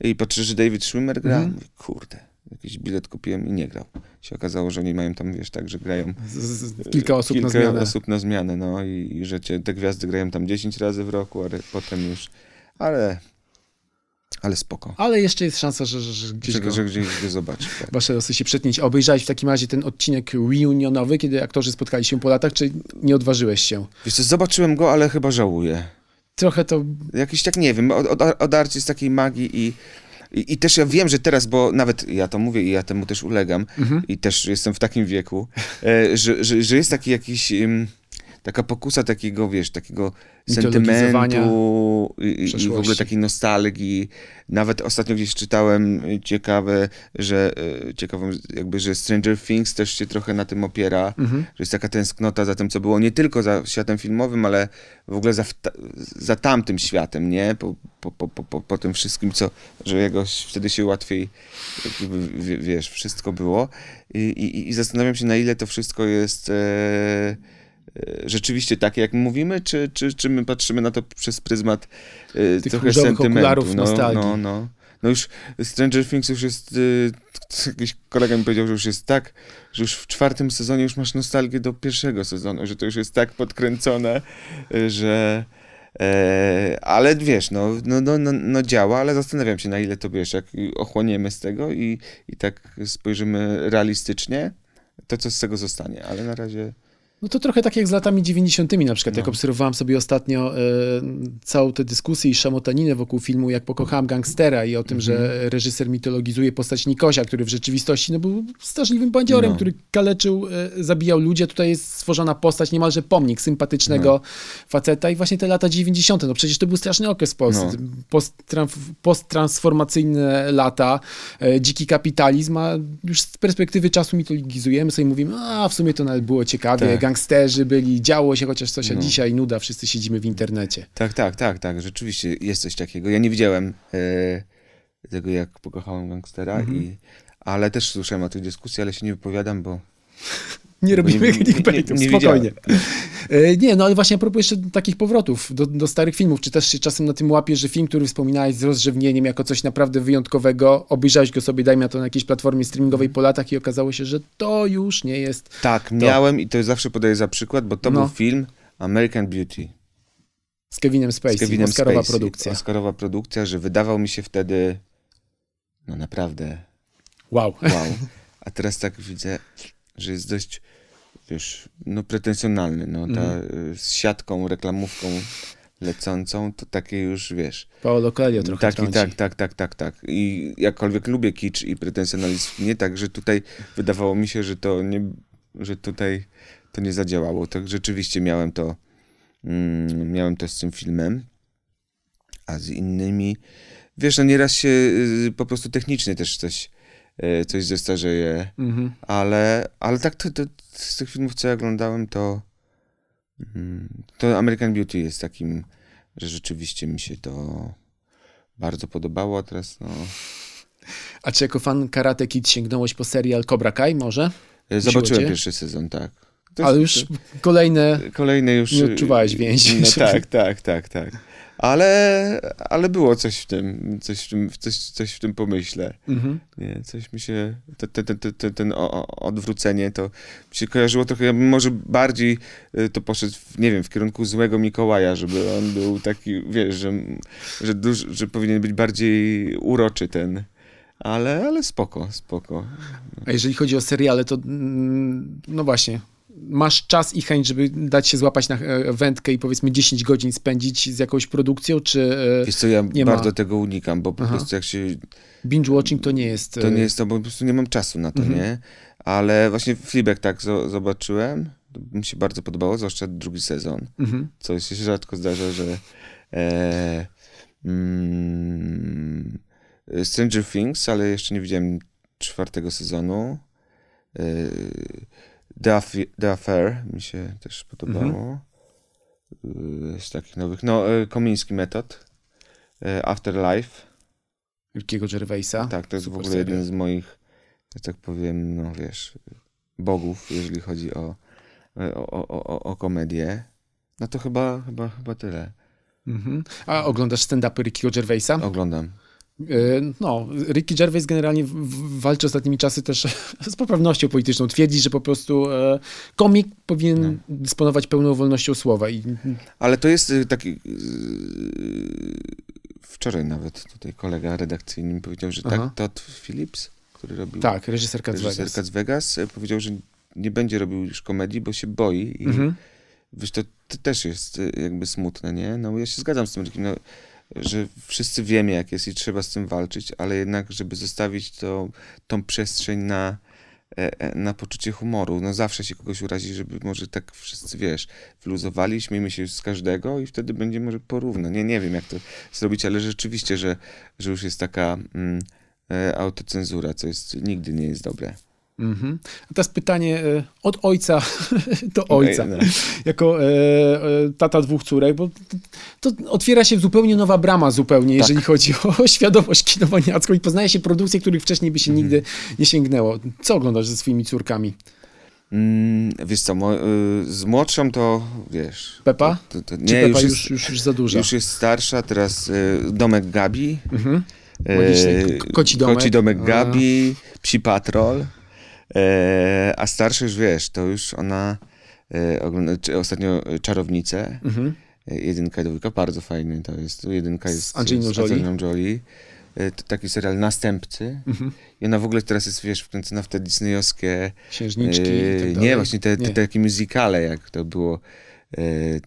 i patrzę, że David Schwimmer gra. Mhm. Mówię, Kurde, jakiś bilet kupiłem i nie grał. Się okazało, że oni mają tam, wiesz, tak, że grają Z, z, kilka osób kilka na zmianę. osób na zmianę, no i, i że cię, te gwiazdy grają tam 10 razy w roku, ale potem już, ale, ale spoko. Ale jeszcze jest szansa, że, że, że gdzieś Że, go że gdzieś go zobaczy. Tak. wasze losy się przetnieć. A obejrzałeś w takim razie ten odcinek reunionowy, kiedy aktorzy spotkali się po latach, czy nie odważyłeś się? Wiesz co, zobaczyłem go, ale chyba żałuję. Trochę to... Jakiś tak, nie wiem, od, od, odarcie z takiej magii i, i, i też ja wiem, że teraz, bo nawet ja to mówię i ja temu też ulegam Mhm. i też jestem w takim wieku, e, że, że, że jest taki jakiś... taka pokusa takiego, wiesz, takiego sentymentu i, i w ogóle takiej nostalgii. Nawet ostatnio gdzieś czytałem ciekawe, że e, ciekawą jakby, że Stranger Things też się trochę na tym opiera, Mhm. że jest taka tęsknota za tym, co było nie tylko za światem filmowym, ale w ogóle za, za tamtym światem, nie? Po, po, po, po, po, tym wszystkim, co, że jakoś wtedy się łatwiej, jakby, wiesz, wszystko było. I, i, I zastanawiam się, na ile to wszystko jest e, rzeczywiście takie, jak mówimy, czy, czy, czy my patrzymy na to przez pryzmat e, Tych trochę sentymentu. no, nostalgii. no, no. No już Stranger Things już jest, y, jakiś kolega mi powiedział, że już jest tak, że już w czwartym sezonie już masz nostalgię do pierwszego sezonu, że to już jest tak podkręcone, y, że... E, ale wiesz, no, no, no, no, no działa, ale zastanawiam się na ile to wiesz, jak ochłoniemy z tego i, i tak spojrzymy realistycznie, to co z tego zostanie, ale na razie... No to trochę tak jak z latami 90. na przykład, jak No. obserwowałem sobie ostatnio e, całą tę dyskusję i szamotaninę wokół filmu Jak pokochałem gangstera i o tym, Mhm. że reżyser mitologizuje postać Nikosia, który w rzeczywistości no, był straszliwym bandziorem, No. który kaleczył, e, zabijał ludzi, a tutaj jest stworzona postać, niemalże pomnik sympatycznego No. faceta i właśnie te lata 90. No przecież to był straszny okres w Polsce. No. Posttran- posttransformacyjne lata, e, dziki kapitalizm, a już z perspektywy czasu mitologizujemy sobie mówimy, a w sumie to nawet było ciekawie, Tak. Gangsterzy byli, działo się chociaż coś, a No. dzisiaj nuda, wszyscy siedzimy w internecie. Tak, tak, tak, tak, rzeczywiście jest coś takiego. Ja nie widziałem e, tego, jak pokochałem gangstera, Mhm. i, ale też słyszałem o tej dyskusji, ale się nie wypowiadam, bo Nie robimy clickbaitów, nie spokojnie. E, Nie, no ale właśnie a propos jeszcze takich powrotów do, do starych filmów, czy też się czasem na tym łapiesz, że film, który wspominałeś z rozrzewnieniem jako coś naprawdę wyjątkowego, obejrzałeś go sobie, dajmy na to na jakiejś platformie streamingowej po latach i okazało się, że to już nie jest... tak, miałem i to zawsze podaję za przykład, bo to No. był film American Beauty Z Kevinem Spacey, z Kevinem Oscarowa Spacey. produkcja. Oscarowa produkcja, że wydawał mi się wtedy no naprawdę Wow. wow. A teraz tak widzę, że jest dość, wiesz, no pretensjonalny, no ta y, z siatką, reklamówką lecącą, to takie już, wiesz, Paolo Coelho trochę trąci. tak, tak, tak, tak, tak. I jakkolwiek lubię kicz i pretensjonalizm, nie tak, że tutaj wydawało mi się, że to nie, że tutaj to nie zadziałało. Tak rzeczywiście miałem to, mm, miałem to z tym filmem, a z innymi, wiesz, no nieraz się y, po prostu technicznie też coś, coś zestarzeje, Mhm. ale, ale tak to, to z tych filmów, co ja oglądałem, to mm, to American Beauty jest takim, że rzeczywiście mi się to bardzo podobało, a teraz no... A czy jako fan Karate Kid sięgnąłeś po serial Cobra Kai może? Zobaczyłem cię? pierwszy sezon, tak. To Ale już kolejne... Kolejny już... nie odczuwałeś więzi. No tak, tak, tak, tak. Ale, ale było coś w tym, coś w tym, coś, coś w tym pomyśle. Mhm. Nie, coś mi się, te, te, te, te, te, ten o, o, odwrócenie to mi się kojarzyło trochę, ja bym może bardziej y, to poszedł, w, nie wiem, w kierunku złego Mikołaja, żeby on był taki, wiesz, że, że, duż, że powinien być bardziej uroczy ten, ale, ale spoko, spoko. A jeżeli chodzi o seriale, to mm, no właśnie, masz czas i chęć, żeby dać się złapać na e, wędkę i powiedzmy 10 godzin spędzić z jakąś produkcją, czy e, Wiesz co, ja Nie ma. bardzo tego unikam, bo po Aha. prostu jak się binge-watching to nie jest... To e, nie jest to, bo po prostu nie mam czasu na to, Mhm. nie? Ale właśnie Fleabag tak zo- zobaczyłem, mi się bardzo podobało, zwłaszcza drugi sezon, Mhm. co się rzadko zdarza, że e, mm, Stranger Things, ale jeszcze nie widziałem czwartego sezonu. E, The, Affi- The Affair mi się też podobało. E, Z takich nowych. No, e, Komiński Metod. E, Afterlife. Wielkiego Gervaisa. Tak, to jest w Super ogóle jeden z moich, że tak powiem, no wiesz, bogów, jeżeli chodzi o, o, o, o, o komedię. No to chyba, chyba, chyba tyle. Mhm. A oglądasz stand-upy Rickiego Gervaisa? Oglądam. E, No, Ricky Gervais generalnie walczy ostatnimi czasy też z poprawnością polityczną. Twierdzi, że po prostu e, komik powinien No. dysponować pełną wolnością słowa. I Ale to jest y, taki... Wczoraj nawet tutaj kolega redakcyjny mi powiedział, że Aha. tak Todd Phillips, który robił tak, reżyserka z reżyser Vegas. Cats Vegas, powiedział, że nie będzie robił już komedii, bo się boi i Mhm. Wiesz, to, też jest jakby smutne, nie? No ja się zgadzam z tym, Rickiem, no, że wszyscy wiemy, jak jest i trzeba z tym walczyć, ale jednak, żeby zostawić to, tą przestrzeń na, e, e, na poczucie humoru. No zawsze się kogoś urazi, żeby może tak wszyscy, wiesz, wluzowali, śmiejmy się z każdego i wtedy będzie może porówno. Nie, nie wiem jak to zrobić, ale rzeczywiście, że, że już jest taka mm, e, autocenzura, co jest, nigdy nie jest dobre. Mhm. A teraz pytanie e, od ojca do ojca. No. Jako e, e, tata dwóch córek, bo to, to otwiera się zupełnie nowa brama zupełnie, Tak. jeżeli chodzi o świadomość kinowaniacką i poznaje się produkcje, których wcześniej by się Mhm. nigdy nie sięgnęło. Co oglądasz ze swoimi córkami? Mm, wiesz co, y, z młodszą to, wiesz... Pepa? To, to, Czy nie, Pepa już, już, jest, już, już za duża? już jest starsza, teraz y, domek Gabi. Mhm. Magiczny k- koci domek. Koci domek A. Gabi, Psi Patrol. E, a starszy już wiesz, to już ona e, ogląda ostatnio e, Czarownicę. Mhm. Jedynka i dwójka, bardzo fajny to jest. Jedynka jest Angeliną z Jolie. Angeliną Jolie. E, to taki serial Następcy. Mhm. I ona w ogóle teraz jest, wiesz, wkręcona w te disneyowskie... Księżniczki e, tak nie, właśnie te, te Nie. takie muzykale, jak to było.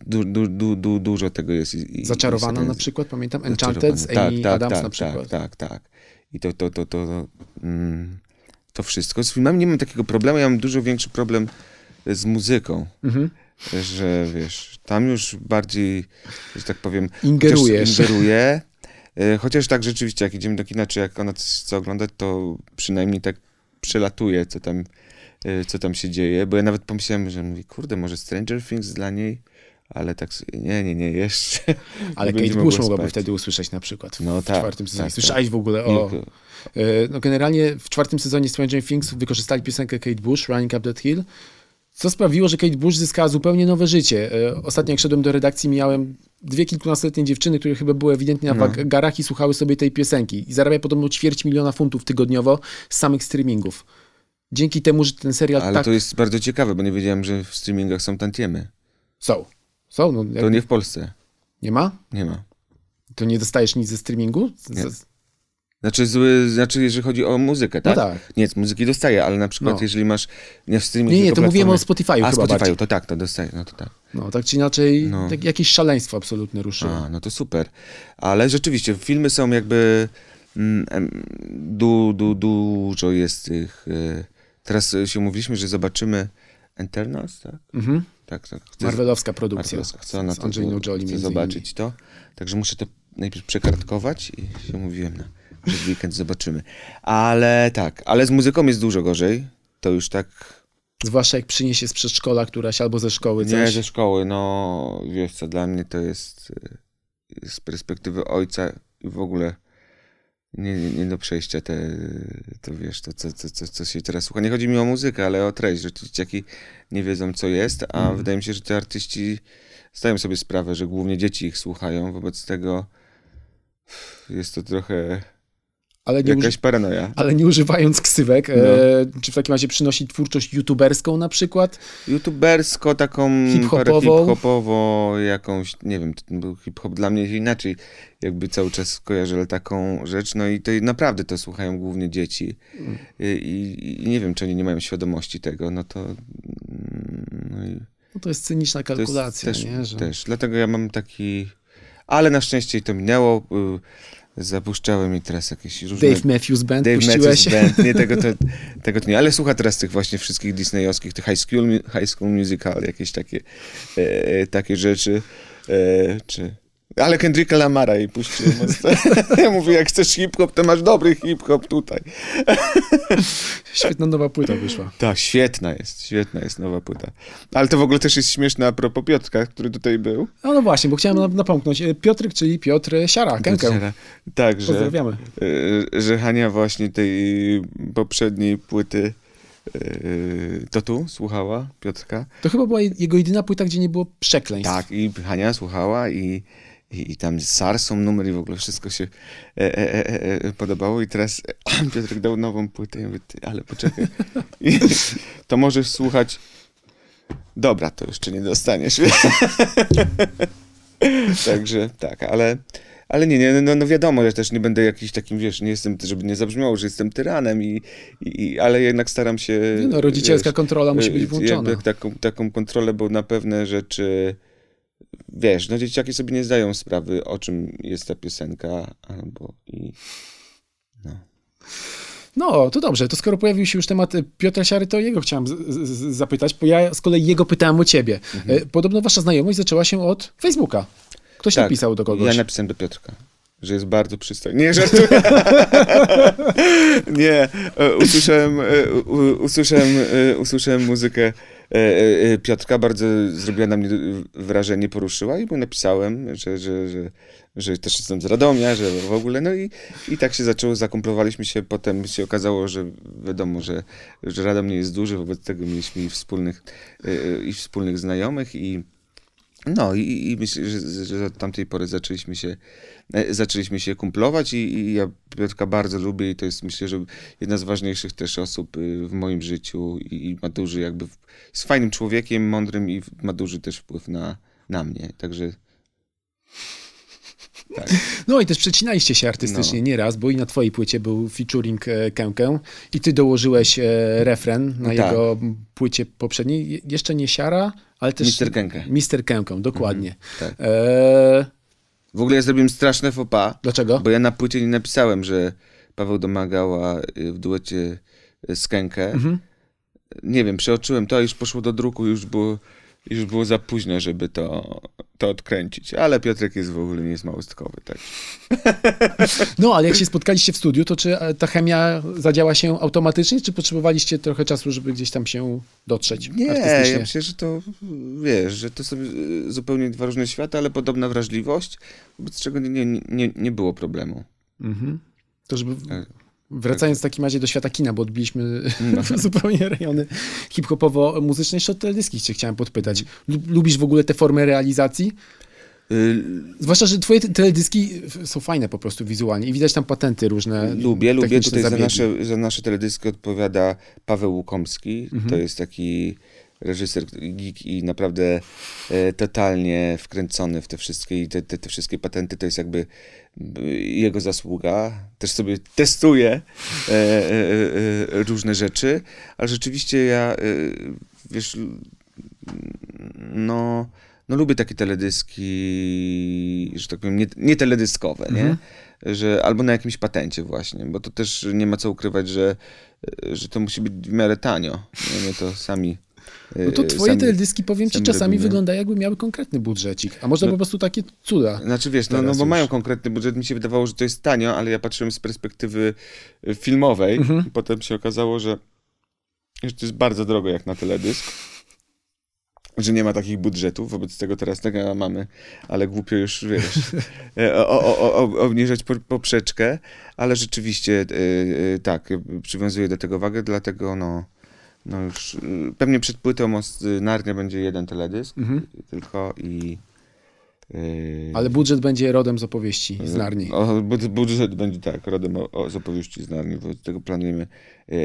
Du, du, du, du, dużo tego jest. I, Zaczarowana na przykład, pamiętam. Enchanted z Zaczarowana. Amy tak, tak, Adams tak, na przykład. Tak, tak, tak. I to, to, to, to, to, mm, to wszystko. Z filmami nie mam takiego problemu, ja mam dużo większy problem z muzyką, Mhm. że wiesz, tam już bardziej, że tak powiem, Ingerujesz. chociaż ingeruję, e, chociaż tak rzeczywiście, jak idziemy do kina, czy jak ona coś chce oglądać, to przynajmniej tak przelatuje, co tam, e, co tam się dzieje, bo ja nawet pomyślałem, że mówię, kurde, może Stranger Things dla niej, ale tak, nie, nie, nie, jeszcze. Ale Kate Bush mogła mogłaby spać. wtedy usłyszeć na przykład No w tak, czwartym sezonie. tak, Słyszałeś w ogóle o... E, No generalnie w czwartym sezonie Stranger Things wykorzystali piosenkę Kate Bush, Running Up That Hill, co sprawiło, że Kate Bush zyskała zupełnie nowe życie. E, Ostatnio jak szedłem do redakcji, miałem dwie kilkunastoletnie dziewczyny, które chyba były ewidentnie na No. wagarach i słuchały sobie tej piosenki. I zarabia podobno ćwierć miliona funtów tygodniowo z samych streamingów. Dzięki temu, że ten serial Ale tak... to jest bardzo ciekawe, bo nie wiedziałem, że w streamingach są tantiemy. Są. Są, no. To nie w Polsce. nie ma? Nie ma. To nie dostajesz nic ze streamingu? Z... Nie. Znaczy, zły, znaczy, jeżeli chodzi o muzykę, No tak? tak. Nie, muzyki dostaję, ale na przykład, No. jeżeli masz nie w streamingu. Nie, nie, to mówiłem o Spotify'u A, Spotify'u, to tak, to dostaję, no to tak. No, tak czy inaczej, No. tak, jakieś szaleństwo absolutne ruszyło. A, no to super. Ale rzeczywiście, filmy są jakby mm, du, du, dużo jest tych... y, Teraz się umówiliśmy, że zobaczymy Eternals, tak? Mhm. Tak, tak. Chcę- Marvelowska produkcja Marvelowska. Chcę, na z Angeliną Jolie chcę zobaczyć to. Także muszę to najpierw przekartkować i się umówiłem na, w weekend zobaczymy. Ale tak, ale z muzyką jest dużo gorzej. To już tak Zwłaszcza jak przyniesie z przedszkola któraś albo ze szkoły nie coś. ze szkoły. No wiesz co, dla mnie to jest y, z perspektywy ojca i w ogóle nie, nie, nie do przejścia te, to wiesz, to co, co, co, co się teraz słucha. Nie chodzi mi o muzykę, ale o treść, że dzieciaki nie wiedzą co jest, a Mhm. wydaje mi się, że te artyści zdają sobie sprawę, że głównie dzieci ich słuchają, wobec tego jest to trochę ale, nie jakaś paranoja. ale nie używając ksywek. E, No. czy w takim razie przynosi twórczość youtuberską na przykład? YouTubersko, taką Hip-hopową? hip-hopowo, jakąś, nie wiem, to był hip-hop dla mnie inaczej, jakby cały czas kojarzę taką rzecz, no i to naprawdę to słuchają głównie dzieci. I, i, nie wiem, czy oni nie mają świadomości tego, no to mm, no i No to jest cyniczna kalkulacja, też, nie? Że... też, dlatego ja mam taki, ale na szczęście to minęło, y, zapuszczałem mi teraz jakieś różne... Dave Matthews Band Dave puściłeś? Matthews Band, nie, tego to, tego to nie, ale słucha teraz tych właśnie wszystkich disneyowskich, tych High School, high school Musical, jakieś takie, e, takie rzeczy, e, czy... Ale Kendricka Lamara i puściłem. Ja mówię, jak chcesz hip-hop, to masz dobry hip-hop tutaj. Świetna nowa płyta wyszła. Tak, świetna jest, świetna jest nowa płyta. Ale to w ogóle też jest śmieszne a propos Piotrka, który tutaj był. No, no właśnie, bo chciałem nap- napomknąć. E, Piotrek, czyli Piotr Siara, Kękę. Tak, że... Pozdrawiamy. E, że Hania właśnie tej poprzedniej płyty e, to tu słuchała, Piotrka. To chyba była jego jedyna płyta, gdzie nie było przekleństw. Tak, i Hania słuchała i, i, i tam z Sarsą numer i w ogóle wszystko się e, e, e, e, podobało i teraz Piotrek dał nową płytę i mówię, ty, ale poczekaj. I, to możesz słuchać dobra, to jeszcze nie dostaniesz. Także tak, ale ale nie, nie no, no wiadomo, że też nie będę jakiś takim, wiesz, nie jestem, żeby nie zabrzmiało, że jestem tyranem, i, i, ale jednak staram się... Nie no, rodzicielska wiesz, kontrola musi być y, włączona. taką, taką kontrolę, bo na pewne rzeczy, wiesz, no dzieciaki sobie nie zdają sprawy, o czym jest ta piosenka, albo i... No. No, to dobrze. To skoro pojawił się już temat e, Piotra Siary, to jego chciałem zapytać, bo ja z kolei jego pytałem o ciebie. Mhm. Podobno wasza znajomość zaczęła się od Facebooka. Ktoś tak, napisał do kogoś. Ja napisałem do Piotrka że jest bardzo przystojny. Nie, żartuję. nie, usłyszałem, usłyszałem, usłyszałem muzykę Piotrka, bardzo zrobiła na mnie wrażenie, poruszyła i mu napisałem, że, że, że, że też jestem z Radomia, że w ogóle, no i, i tak się zaczęło, zakumplowaliśmy się, potem się okazało, że wiadomo, że, że Radom nie jest duży, wobec tego mieliśmy i wspólnych, i wspólnych znajomych i no i, i myślę, że, że od tamtej pory zaczęliśmy się, e, zaczęliśmy się kumplować i, i ja Piotrka bardzo lubię i to jest myślę, że jedna z ważniejszych też osób y, w moim życiu i, i ma duży jakby, jest fajnym człowiekiem, mądrym i ma duży też wpływ na, na mnie, także tak. No i też przecinaliście się artystycznie no. nieraz, bo i na twojej płycie był featuring e, Kękę i ty dołożyłeś e, refren na tak. jego płycie poprzedniej. Jeszcze nie Siara, ale też... Mister Kękę. Mister Kękę, dokładnie. Mhm, tak. e... W ogóle ja zrobiłem straszne pas. Dlaczego? Bo ja na płycie nie napisałem, że Paweł domagała y, w duecie z Kękę. Mhm. Nie wiem, przeoczyłem to, już poszło do druku, już było już było za późno, żeby to, to odkręcić. Ale Piotrek jest w ogóle nie jest małostkowy, tak. No, ale jak się spotkaliście w studiu, to czy ta chemia zadziała się automatycznie, czy potrzebowaliście trochę czasu, żeby gdzieś tam się dotrzeć? Nie, ja myślę, że to, wiesz, że to są zupełnie dwa różne światy, ale podobna wrażliwość, wobec czego nie, nie, nie, nie było problemu. Mhm. To żeby... Tak. Wracając w takim razie do świata kina, bo odbiliśmy no. zupełnie rejony hip-hopowo-muzyczne, jeszcze o teledyski cię chciałem podpytać. Lubisz w ogóle te formy realizacji? Y Zwłaszcza, że twoje teledyski są fajne po prostu wizualnie i widać tam patenty różne. Lubię, lubię. Tutaj za nasze, za nasze teledyski odpowiada Paweł Łukomski. Mhm. To jest taki reżyser geek i naprawdę e, totalnie wkręcony w te wszystkie te, te, te, wszystkie patenty, to jest jakby e, jego zasługa. Też sobie testuję e, różne rzeczy, ale rzeczywiście ja, wiesz, no, no lubię takie teledyski, że tak powiem, nie, nie teledyskowe, mhm. nie? Że, albo na jakimś patencie właśnie, bo to też nie ma co ukrywać, że, że to musi być w miarę tanio. Nie, my to sami no to twoje sami, teledyski, powiem ci, czasami robimy. wyglądają jakby miały konkretny budżecik, a może no, po prostu takie cuda. Znaczy wiesz, no, no bo już. mają konkretny budżet, mi się wydawało, że to jest tanio, ale ja patrzyłem z perspektywy y, filmowej mhm. i potem się okazało, że, że to jest bardzo drogo jak na teledysk że nie ma takich budżetów, wobec tego teraz tego mamy, ale głupio już, wiesz, e, o, o, o, obniżać poprzeczkę, ale rzeczywiście yy, tak, przywiązuję do tego wagę, dlatego no, no już y, pewnie przed płytą Most Narnia będzie jeden teledysk mhm. tylko i Yy... Ale budżet będzie rodem z opowieści z Narni. O, budżet będzie tak, rodem o, o, z opowieści z Narni, bo tego planujemy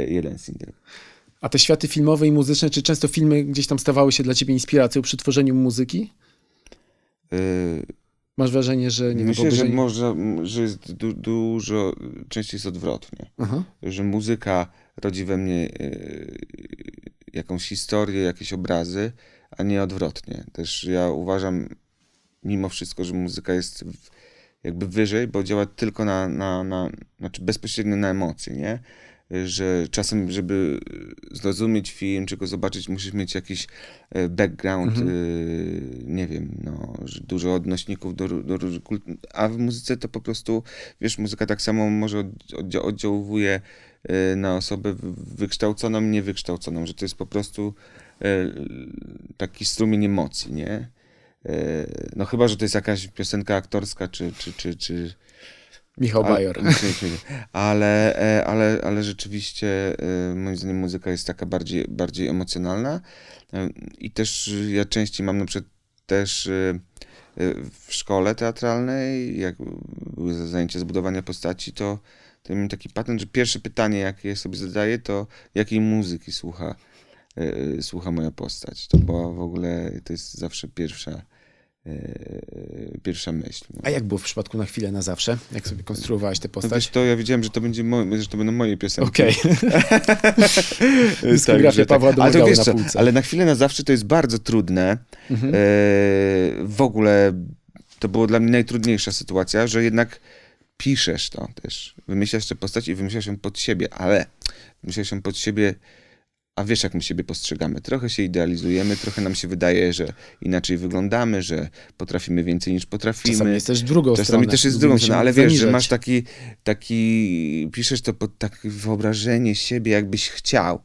jeden singiel. A te światy filmowe i muzyczne, czy często filmy gdzieś tam stawały się dla ciebie inspiracją przy tworzeniu muzyki? Yy... Masz wrażenie, że nie Myślę, że może, że jest du dużo, częściej jest odwrotnie. Aha. Że muzyka rodzi we mnie y, jakąś historię, jakieś obrazy, a nie odwrotnie. Też ja uważam mimo wszystko, że muzyka jest jakby wyżej, bo działa tylko na, na, na znaczy bezpośrednio na emocje, nie? Że czasem, żeby zrozumieć film, czy go zobaczyć, musisz mieć jakiś e, background, mhm. y, nie wiem, no, dużo odnośników do, do różnych kult, a w muzyce to po prostu, wiesz, muzyka tak samo może oddziałuje na osobę wykształconą, niewykształconą, że to jest po prostu y, taki strumień emocji, nie? Y, no chyba, że to jest jakaś piosenka aktorska, czy, czy, czy, czy Michał Bajor. Ale, e, ale, ale rzeczywiście moim zdaniem muzyka jest taka bardziej, bardziej emocjonalna i też ja częściej mam na przykład też w szkole teatralnej, jak były zajęcia zbudowania postaci, to to mam taki patent, że pierwsze pytanie, jakie sobie zadaję, to jakiej muzyki słucha, yy, słucha moja postać. To była w ogóle, to jest zawsze pierwsza, yy, pierwsza myśl. No. A jak było w przypadku Na chwilę, na zawsze? Jak sobie konstruowałeś tę postać? No wiesz, to ja wiedziałem, że to, będzie moje, że to będą moje piosenki. Okej. Okay. Dyskografia Pawła tak. ale, wiesz, na półce. ale Na chwilę, na zawsze to jest bardzo trudne. Mhm. Yy, w ogóle to było dla mnie najtrudniejsza sytuacja, że jednak piszesz to też, wymyślasz tę postać i wymyślasz ją pod siebie, ale wymyślasz ją pod siebie a wiesz, jak my siebie postrzegamy. Trochę się idealizujemy, trochę nam się wydaje, że inaczej wyglądamy, że potrafimy więcej niż potrafimy. Czasami jest też drugą Czasami stronę. też jest drugą stronę, ale wiesz, że masz taki, taki, piszesz to pod takie wyobrażenie siebie, jakbyś chciał.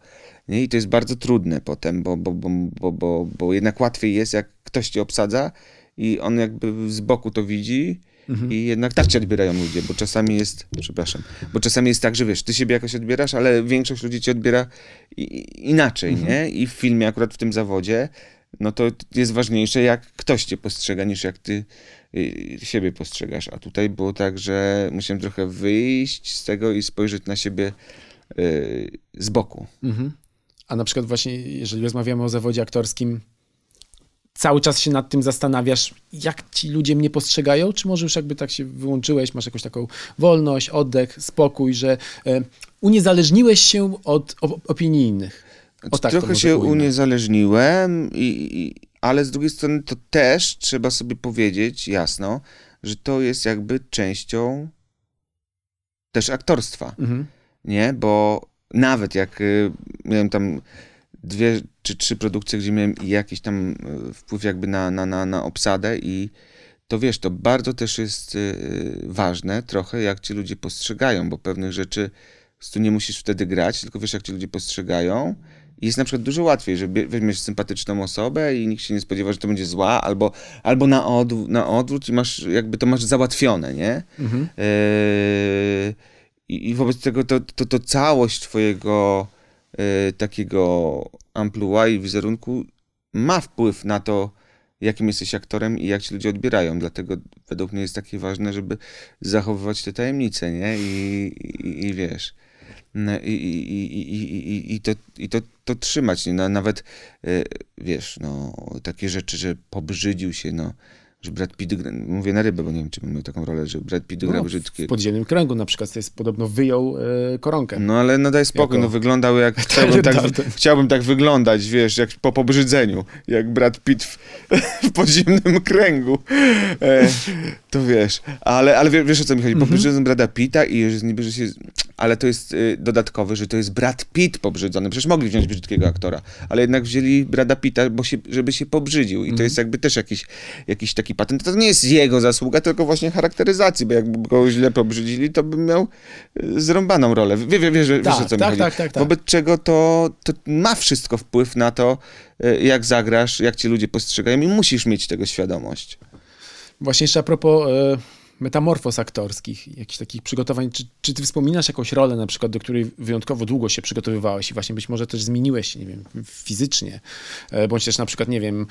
Nie? I to jest bardzo trudne potem, bo, bo, bo, bo, bo, bo jednak łatwiej jest, jak ktoś cię obsadza i on jakby z boku to widzi Mhm. I jednak tak cię odbierają ludzie, bo czasami jest, przepraszam, bo czasami jest tak, że wiesz, ty siebie jakoś odbierasz, ale większość ludzi cię odbiera inaczej, mhm. nie? I w filmie, akurat w tym zawodzie, no to jest ważniejsze, jak ktoś cię postrzega, niż jak ty y, siebie postrzegasz. A tutaj było tak, że musiałem trochę wyjść z tego i spojrzeć na siebie y, z boku. Mhm. A na przykład właśnie, jeżeli rozmawiamy o zawodzie aktorskim, cały czas się nad tym zastanawiasz, jak ci ludzie mnie postrzegają, czy może już jakby tak się wyłączyłeś, masz jakąś taką wolność, oddech, spokój, że e, uniezależniłeś się od opinii innych. O, tak Trochę się ujmę. uniezależniłem, i, i, ale z drugiej strony to też trzeba sobie powiedzieć jasno, że to jest jakby częścią też aktorstwa. Mhm. Nie, bo nawet jak y, miałem tam dwie czy trzy produkcje, gdzie miałem jakiś tam e, wpływ jakby na, na, na, na obsadę i to wiesz, to bardzo też jest e, ważne trochę, jak ci ludzie postrzegają, bo pewnych rzeczy tu nie musisz wtedy grać, tylko wiesz, jak ci ludzie postrzegają. I jest na przykład dużo łatwiej, że weźmiesz sympatyczną osobę i nikt się nie spodziewa, że to będzie zła, albo, albo na, odw na odwrót i masz, jakby to masz załatwione, nie? Mhm. E, i, wobec tego to, to, to całość twojego takiego amplua i wizerunku ma wpływ na to, jakim jesteś aktorem i jak ci ludzie odbierają. Dlatego według mnie jest takie ważne, żeby zachowywać te tajemnice, nie? I, i, i wiesz. No, i, i, i, to, i to, to trzymać, nie? No, nawet, y, wiesz, no, takie rzeczy, że pobrzydził się, no, że Brad Pitt, mówię na rybę, bo nie wiem, czy miał taką rolę, że Brad Pitt no, gra brzydkie. W podziemnym kręgu na przykład to jest podobno wyjął e, koronkę. No ale no daj spokój, jako... no wyglądał jak chciałbym tak, chciałbym tak wyglądać, wiesz, jak po pobrzydzeniu, jak Brad Pitt w, w podziemnym kręgu. E, to wiesz, ale, ale wiesz o co mi chodzi, mhm. pobrzydzony Brada Pitta i że niby, że się, ale to jest y, dodatkowy, że to jest Brad Pitt pobrzydzony, przecież mogli wziąć brzydkiego aktora, ale jednak wzięli Brada Pitta, bo się, żeby się pobrzydził i to mhm. jest jakby też jakiś, jakiś taki patent. To nie jest jego zasługa, tylko właśnie charakteryzacji, bo jakby go źle pobrzydzili, to by miał y, zrąbaną rolę. Wie, wie, wie, wiesz, tak, o co tak, mi tak, tak, tak, Wobec czego to, to ma wszystko wpływ na to, y, jak zagrasz, jak ci ludzie postrzegają i musisz mieć tego świadomość. Właśnie jeszcze a propos... Y metamorfoz aktorskich, jakichś takich przygotowań. Czy, czy ty wspominasz jakąś rolę, na przykład, do której wyjątkowo długo się przygotowywałeś i właśnie być może też zmieniłeś się, nie wiem, fizycznie, e, bądź też na przykład, nie wiem,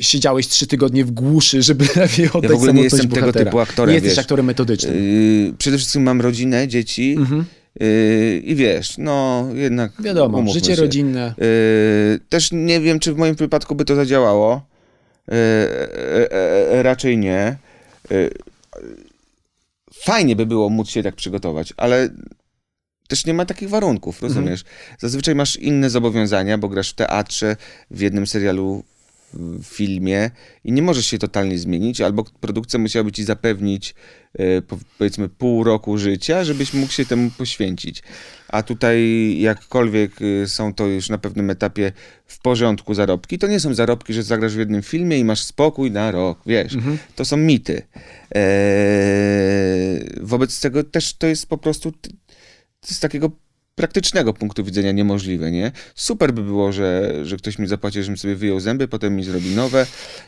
siedziałeś trzy tygodnie w głuszy, żeby lepiej oddać Ja w ogóle nie jestem bohatera. tego typu aktorem, Nie jesteś wiesz, aktorem metodycznym. Yy, przede wszystkim mam rodzinę, dzieci, mhm. Yy, I wiesz, no jednak. Wiadomo, życie się. rodzinne. Yy, też nie wiem, czy w moim przypadku by to zadziałało. Yy, yy, raczej nie fajnie by było móc się tak przygotować, ale też nie ma takich warunków, rozumiesz? Mhm. Zazwyczaj masz inne zobowiązania, bo grasz w teatrze, w jednym serialu, filmie i nie możesz się totalnie zmienić, albo produkcja musiałaby ci zapewnić e, powiedzmy pół roku życia, żebyś mógł się temu poświęcić. A tutaj jakkolwiek e, są to już na pewnym etapie w porządku zarobki, to nie są zarobki, że zagrasz w jednym filmie i masz spokój na rok, wiesz. Mhm. To są mity. Eee, wobec tego też to jest po prostu z takiego praktycznego punktu widzenia niemożliwe, nie? Super by było, że, że ktoś mi zapłaci, żebym sobie wyjął zęby, potem mi zrobi nowe,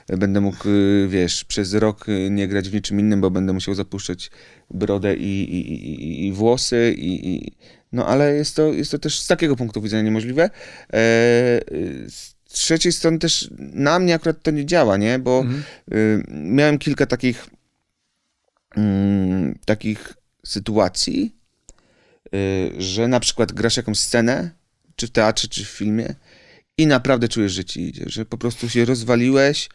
będę mógł, y, wiesz, przez rok y, nie grać w niczym innym, bo będę musiał zapuszczać brodę i, i, i, i włosy i, i, no ale jest to, jest to też z takiego punktu widzenia niemożliwe. E, z trzeciej strony też na mnie akurat to nie działa, nie? Bo mhm. y, miałem kilka takich mm, takich sytuacji, Y, że na przykład grasz jakąś scenę, czy w teatrze, czy w filmie i naprawdę czujesz, że ci idzie, że po prostu się rozwaliłeś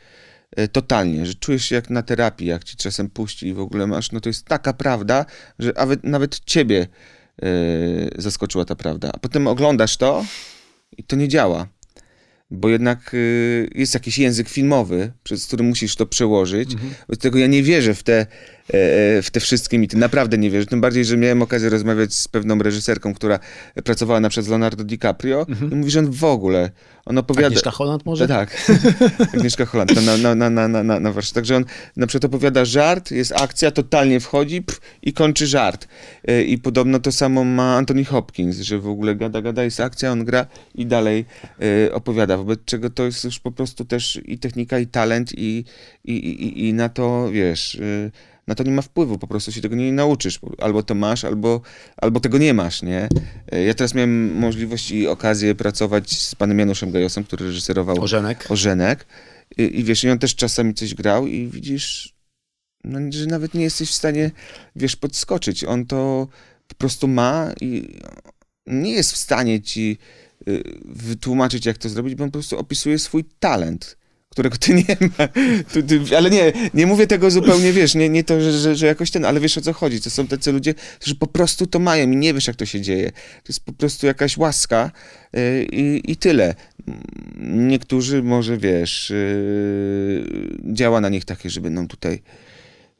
y, totalnie, że czujesz się jak na terapii, jak ci czasem puści i w ogóle masz, no to jest taka prawda, że nawet, nawet ciebie yy, zaskoczyła ta prawda. A potem oglądasz to i to nie działa bo jednak y, jest jakiś język filmowy, przez który musisz to przełożyć. Mhm. Wobec tego ja nie wierzę w te w te wszystkie mity. Naprawdę nie wierzę. Tym bardziej, że miałem okazję rozmawiać z pewną reżyserką, która pracowała na przykład z Leonardo DiCaprio mhm. i mówi, że on w ogóle, on opowiada... Agnieszka Holland może? Tak, Agnieszka Holland na, na, na, na, na, na warsztat. Także on na przykład opowiada żart, jest akcja, totalnie wchodzi pff, i kończy żart. E, I podobno to samo ma Anthony Hopkins, że w ogóle gada, gada, jest akcja, on gra i dalej e, opowiada. Wobec czego to jest już po prostu też i technika, i talent, i, i, i, i na to, wiesz na to nie ma wpływu, po prostu się tego nie nauczysz. Albo to masz, albo, albo tego nie masz, nie? Ja teraz miałem możliwość i okazję pracować z panem Januszem Gajosem, który reżyserował Ożenek. Ożenek. I, I wiesz, i on też czasami coś grał i widzisz, no, że nawet nie jesteś w stanie, wiesz, podskoczyć. On to po prostu ma i nie jest w stanie ci y, wytłumaczyć, jak to zrobić, bo on po prostu opisuje swój talent którego ty nie ma. Tu, tu, ale nie, nie mówię tego zupełnie, wiesz, nie, nie to, że, że, że, jakoś ten, ale wiesz o co chodzi. To są tacy ludzie, którzy po prostu to mają i nie wiesz, jak to się dzieje. To jest po prostu jakaś łaska yy, i, i tyle. Niektórzy może, wiesz, yy, działa na nich takie, że będą tutaj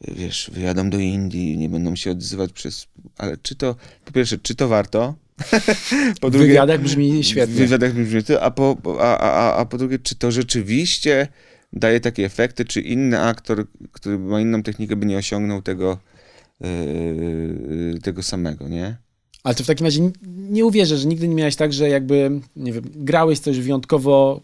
wiesz, wyjadą do Indii, nie będą się odzywać przez... Ale czy to, po pierwsze, czy to warto? po drugie, wywiadach brzmi świetnie. W wywiadach brzmi a po, a, a, a po drugie, czy to rzeczywiście daje takie efekty, czy inny aktor, który ma inną technikę, by nie osiągnął tego, yy, tego samego, nie? Ale to w takim razie nie uwierzę, że nigdy nie miałeś tak, że jakby, nie wiem, grałeś coś wyjątkowo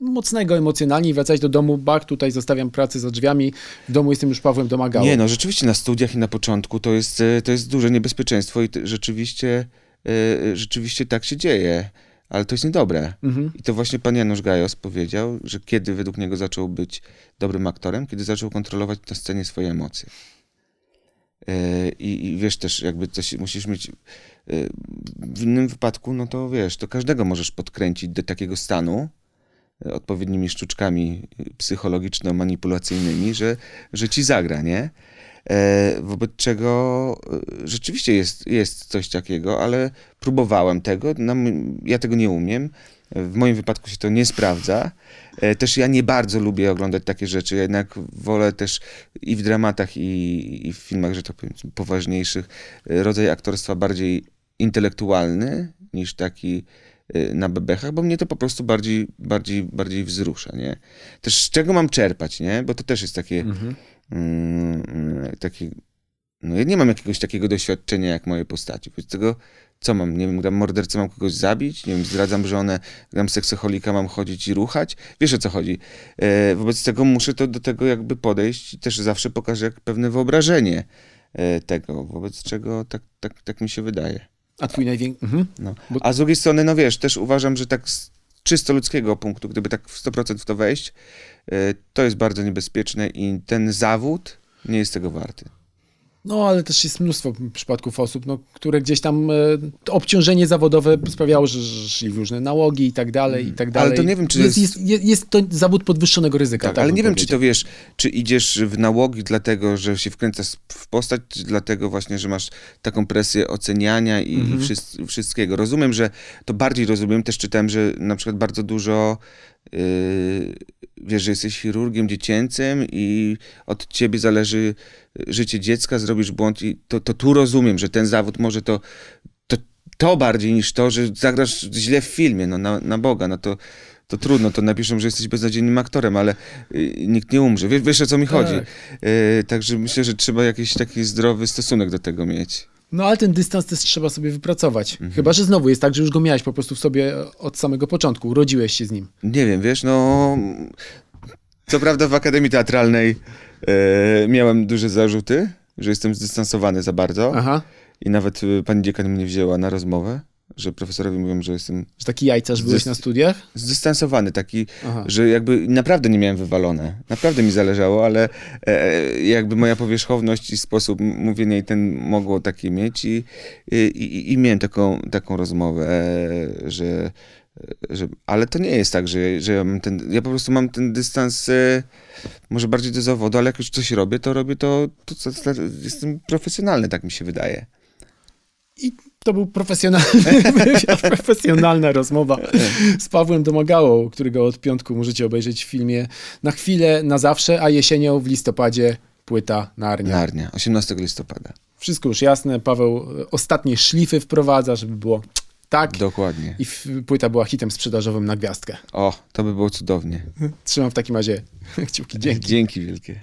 mocnego emocjonalnie i wracać do domu, bak, tutaj zostawiam pracę za drzwiami, w domu jestem już Pawłem Domagałą. Nie, no rzeczywiście na studiach i na początku to jest, to jest duże niebezpieczeństwo i rzeczywiście, e, rzeczywiście tak się dzieje. Ale to jest niedobre. Mhm. I to właśnie pan Janusz Gajos powiedział, że kiedy według niego zaczął być dobrym aktorem, kiedy zaczął kontrolować na scenie swoje emocje. E, I, I, wiesz też, jakby coś musisz mieć. W innym wypadku, no to wiesz, to każdego możesz podkręcić do takiego stanu, odpowiednimi sztuczkami psychologiczno-manipulacyjnymi, że, że ci zagra, nie? E, wobec czego e, rzeczywiście jest, jest coś takiego, ale próbowałem tego, no, ja tego nie umiem. W moim wypadku się to nie sprawdza. E, też ja nie bardzo lubię oglądać takie rzeczy, jednak wolę też i w dramatach, i, i w filmach, że tak powiem, poważniejszych, rodzaj aktorstwa bardziej intelektualny niż taki na bebechach, bo mnie to po prostu bardziej, bardziej, bardziej wzrusza, nie? Też z czego mam czerpać, nie? Bo to też jest takie, mhm. Mm, takie no ja nie mam jakiegoś takiego doświadczenia jak moje postaci. Wobec tego, co mam? Nie wiem, gram mordercę, mam kogoś zabić? Nie wiem, zdradzam żonę, gram seksoholika, mam chodzić i ruchać? Wiesz o co chodzi. E, wobec tego muszę to do tego jakby podejść i też zawsze pokażę jak pewne wyobrażenie e, tego, wobec czego tak, tak, tak mi się wydaje. A twój największy... Mhm. No. Bo... A z drugiej strony, no wiesz, też uważam, że tak z czysto ludzkiego punktu, gdyby tak w 100% w to wejść, to jest bardzo niebezpieczne i ten zawód nie jest tego warty. No, ale też jest mnóstwo przypadków osób, no, które gdzieś tam e, obciążenie zawodowe sprawiało, że, że szli w różne nałogi i tak dalej, i tak dalej. Ale to nie wiem, czy jest, jest, jest, jest to zawód podwyższonego ryzyka. Tak, tak ale nie wiem, czy to wiesz, czy idziesz w nałogi dlatego, że się wkręcasz w postać, czy dlatego właśnie, że masz taką presję oceniania i mhm. wszystkiego. Rozumiem, że to bardziej rozumiem, też czytałem, że na przykład bardzo dużo wiesz, że jesteś chirurgiem dziecięcym i od ciebie zależy życie dziecka, zrobisz błąd i to, to tu rozumiem, że ten zawód może to, to, to bardziej niż to, że zagrasz źle w filmie, no na, na Boga, no to, to trudno, to napiszą, że jesteś beznadziejnym aktorem, ale y, nikt nie umrze. Wiesz, wiesz o co mi chodzi. Tak. Y, także myślę, że trzeba jakiś taki zdrowy stosunek do tego mieć. No ale ten dystans też trzeba sobie wypracować. Mhm. Chyba, że znowu jest tak, że już go miałeś po prostu w sobie od samego początku, urodziłeś się z nim. Nie wiem, wiesz, no... Co prawda w Akademii Teatralnej e, miałem duże zarzuty, że jestem zdystansowany za bardzo. Aha. I nawet e, pani dziekan mnie wzięła na rozmowę że profesorowie mówią, że jestem... Że taki jajcarz byłeś na studiach? Zdystansowany, taki, Aha. że jakby naprawdę nie miałem wywalone. Naprawdę mi zależało, ale e, jakby moja powierzchowność i sposób mówienia i ten mogło takie mieć i, i, i miałem taką, taką rozmowę, e, że, że... Ale to nie jest tak, że, że ja mam ten... Ja po prostu mam ten dystans e, może bardziej do zawodu, ale jak już coś robię, to robię to, to, to, to jestem profesjonalny, tak mi się wydaje. I to był profesjonalny wywiad, profesjonalna rozmowa z Pawłem Domagałą, którego od piątku możecie obejrzeć w filmie Na chwilę, na zawsze, a jesienią w listopadzie płyta Narnia. Narnia, 18 listopada. Wszystko już jasne. Paweł ostatnie szlify wprowadza, żeby było tak. Dokładnie. I płyta była hitem sprzedażowym na gwiazdkę. O, to by było cudownie. Trzymam w takim razie kciuki. Dzięki. Dzięki wielkie.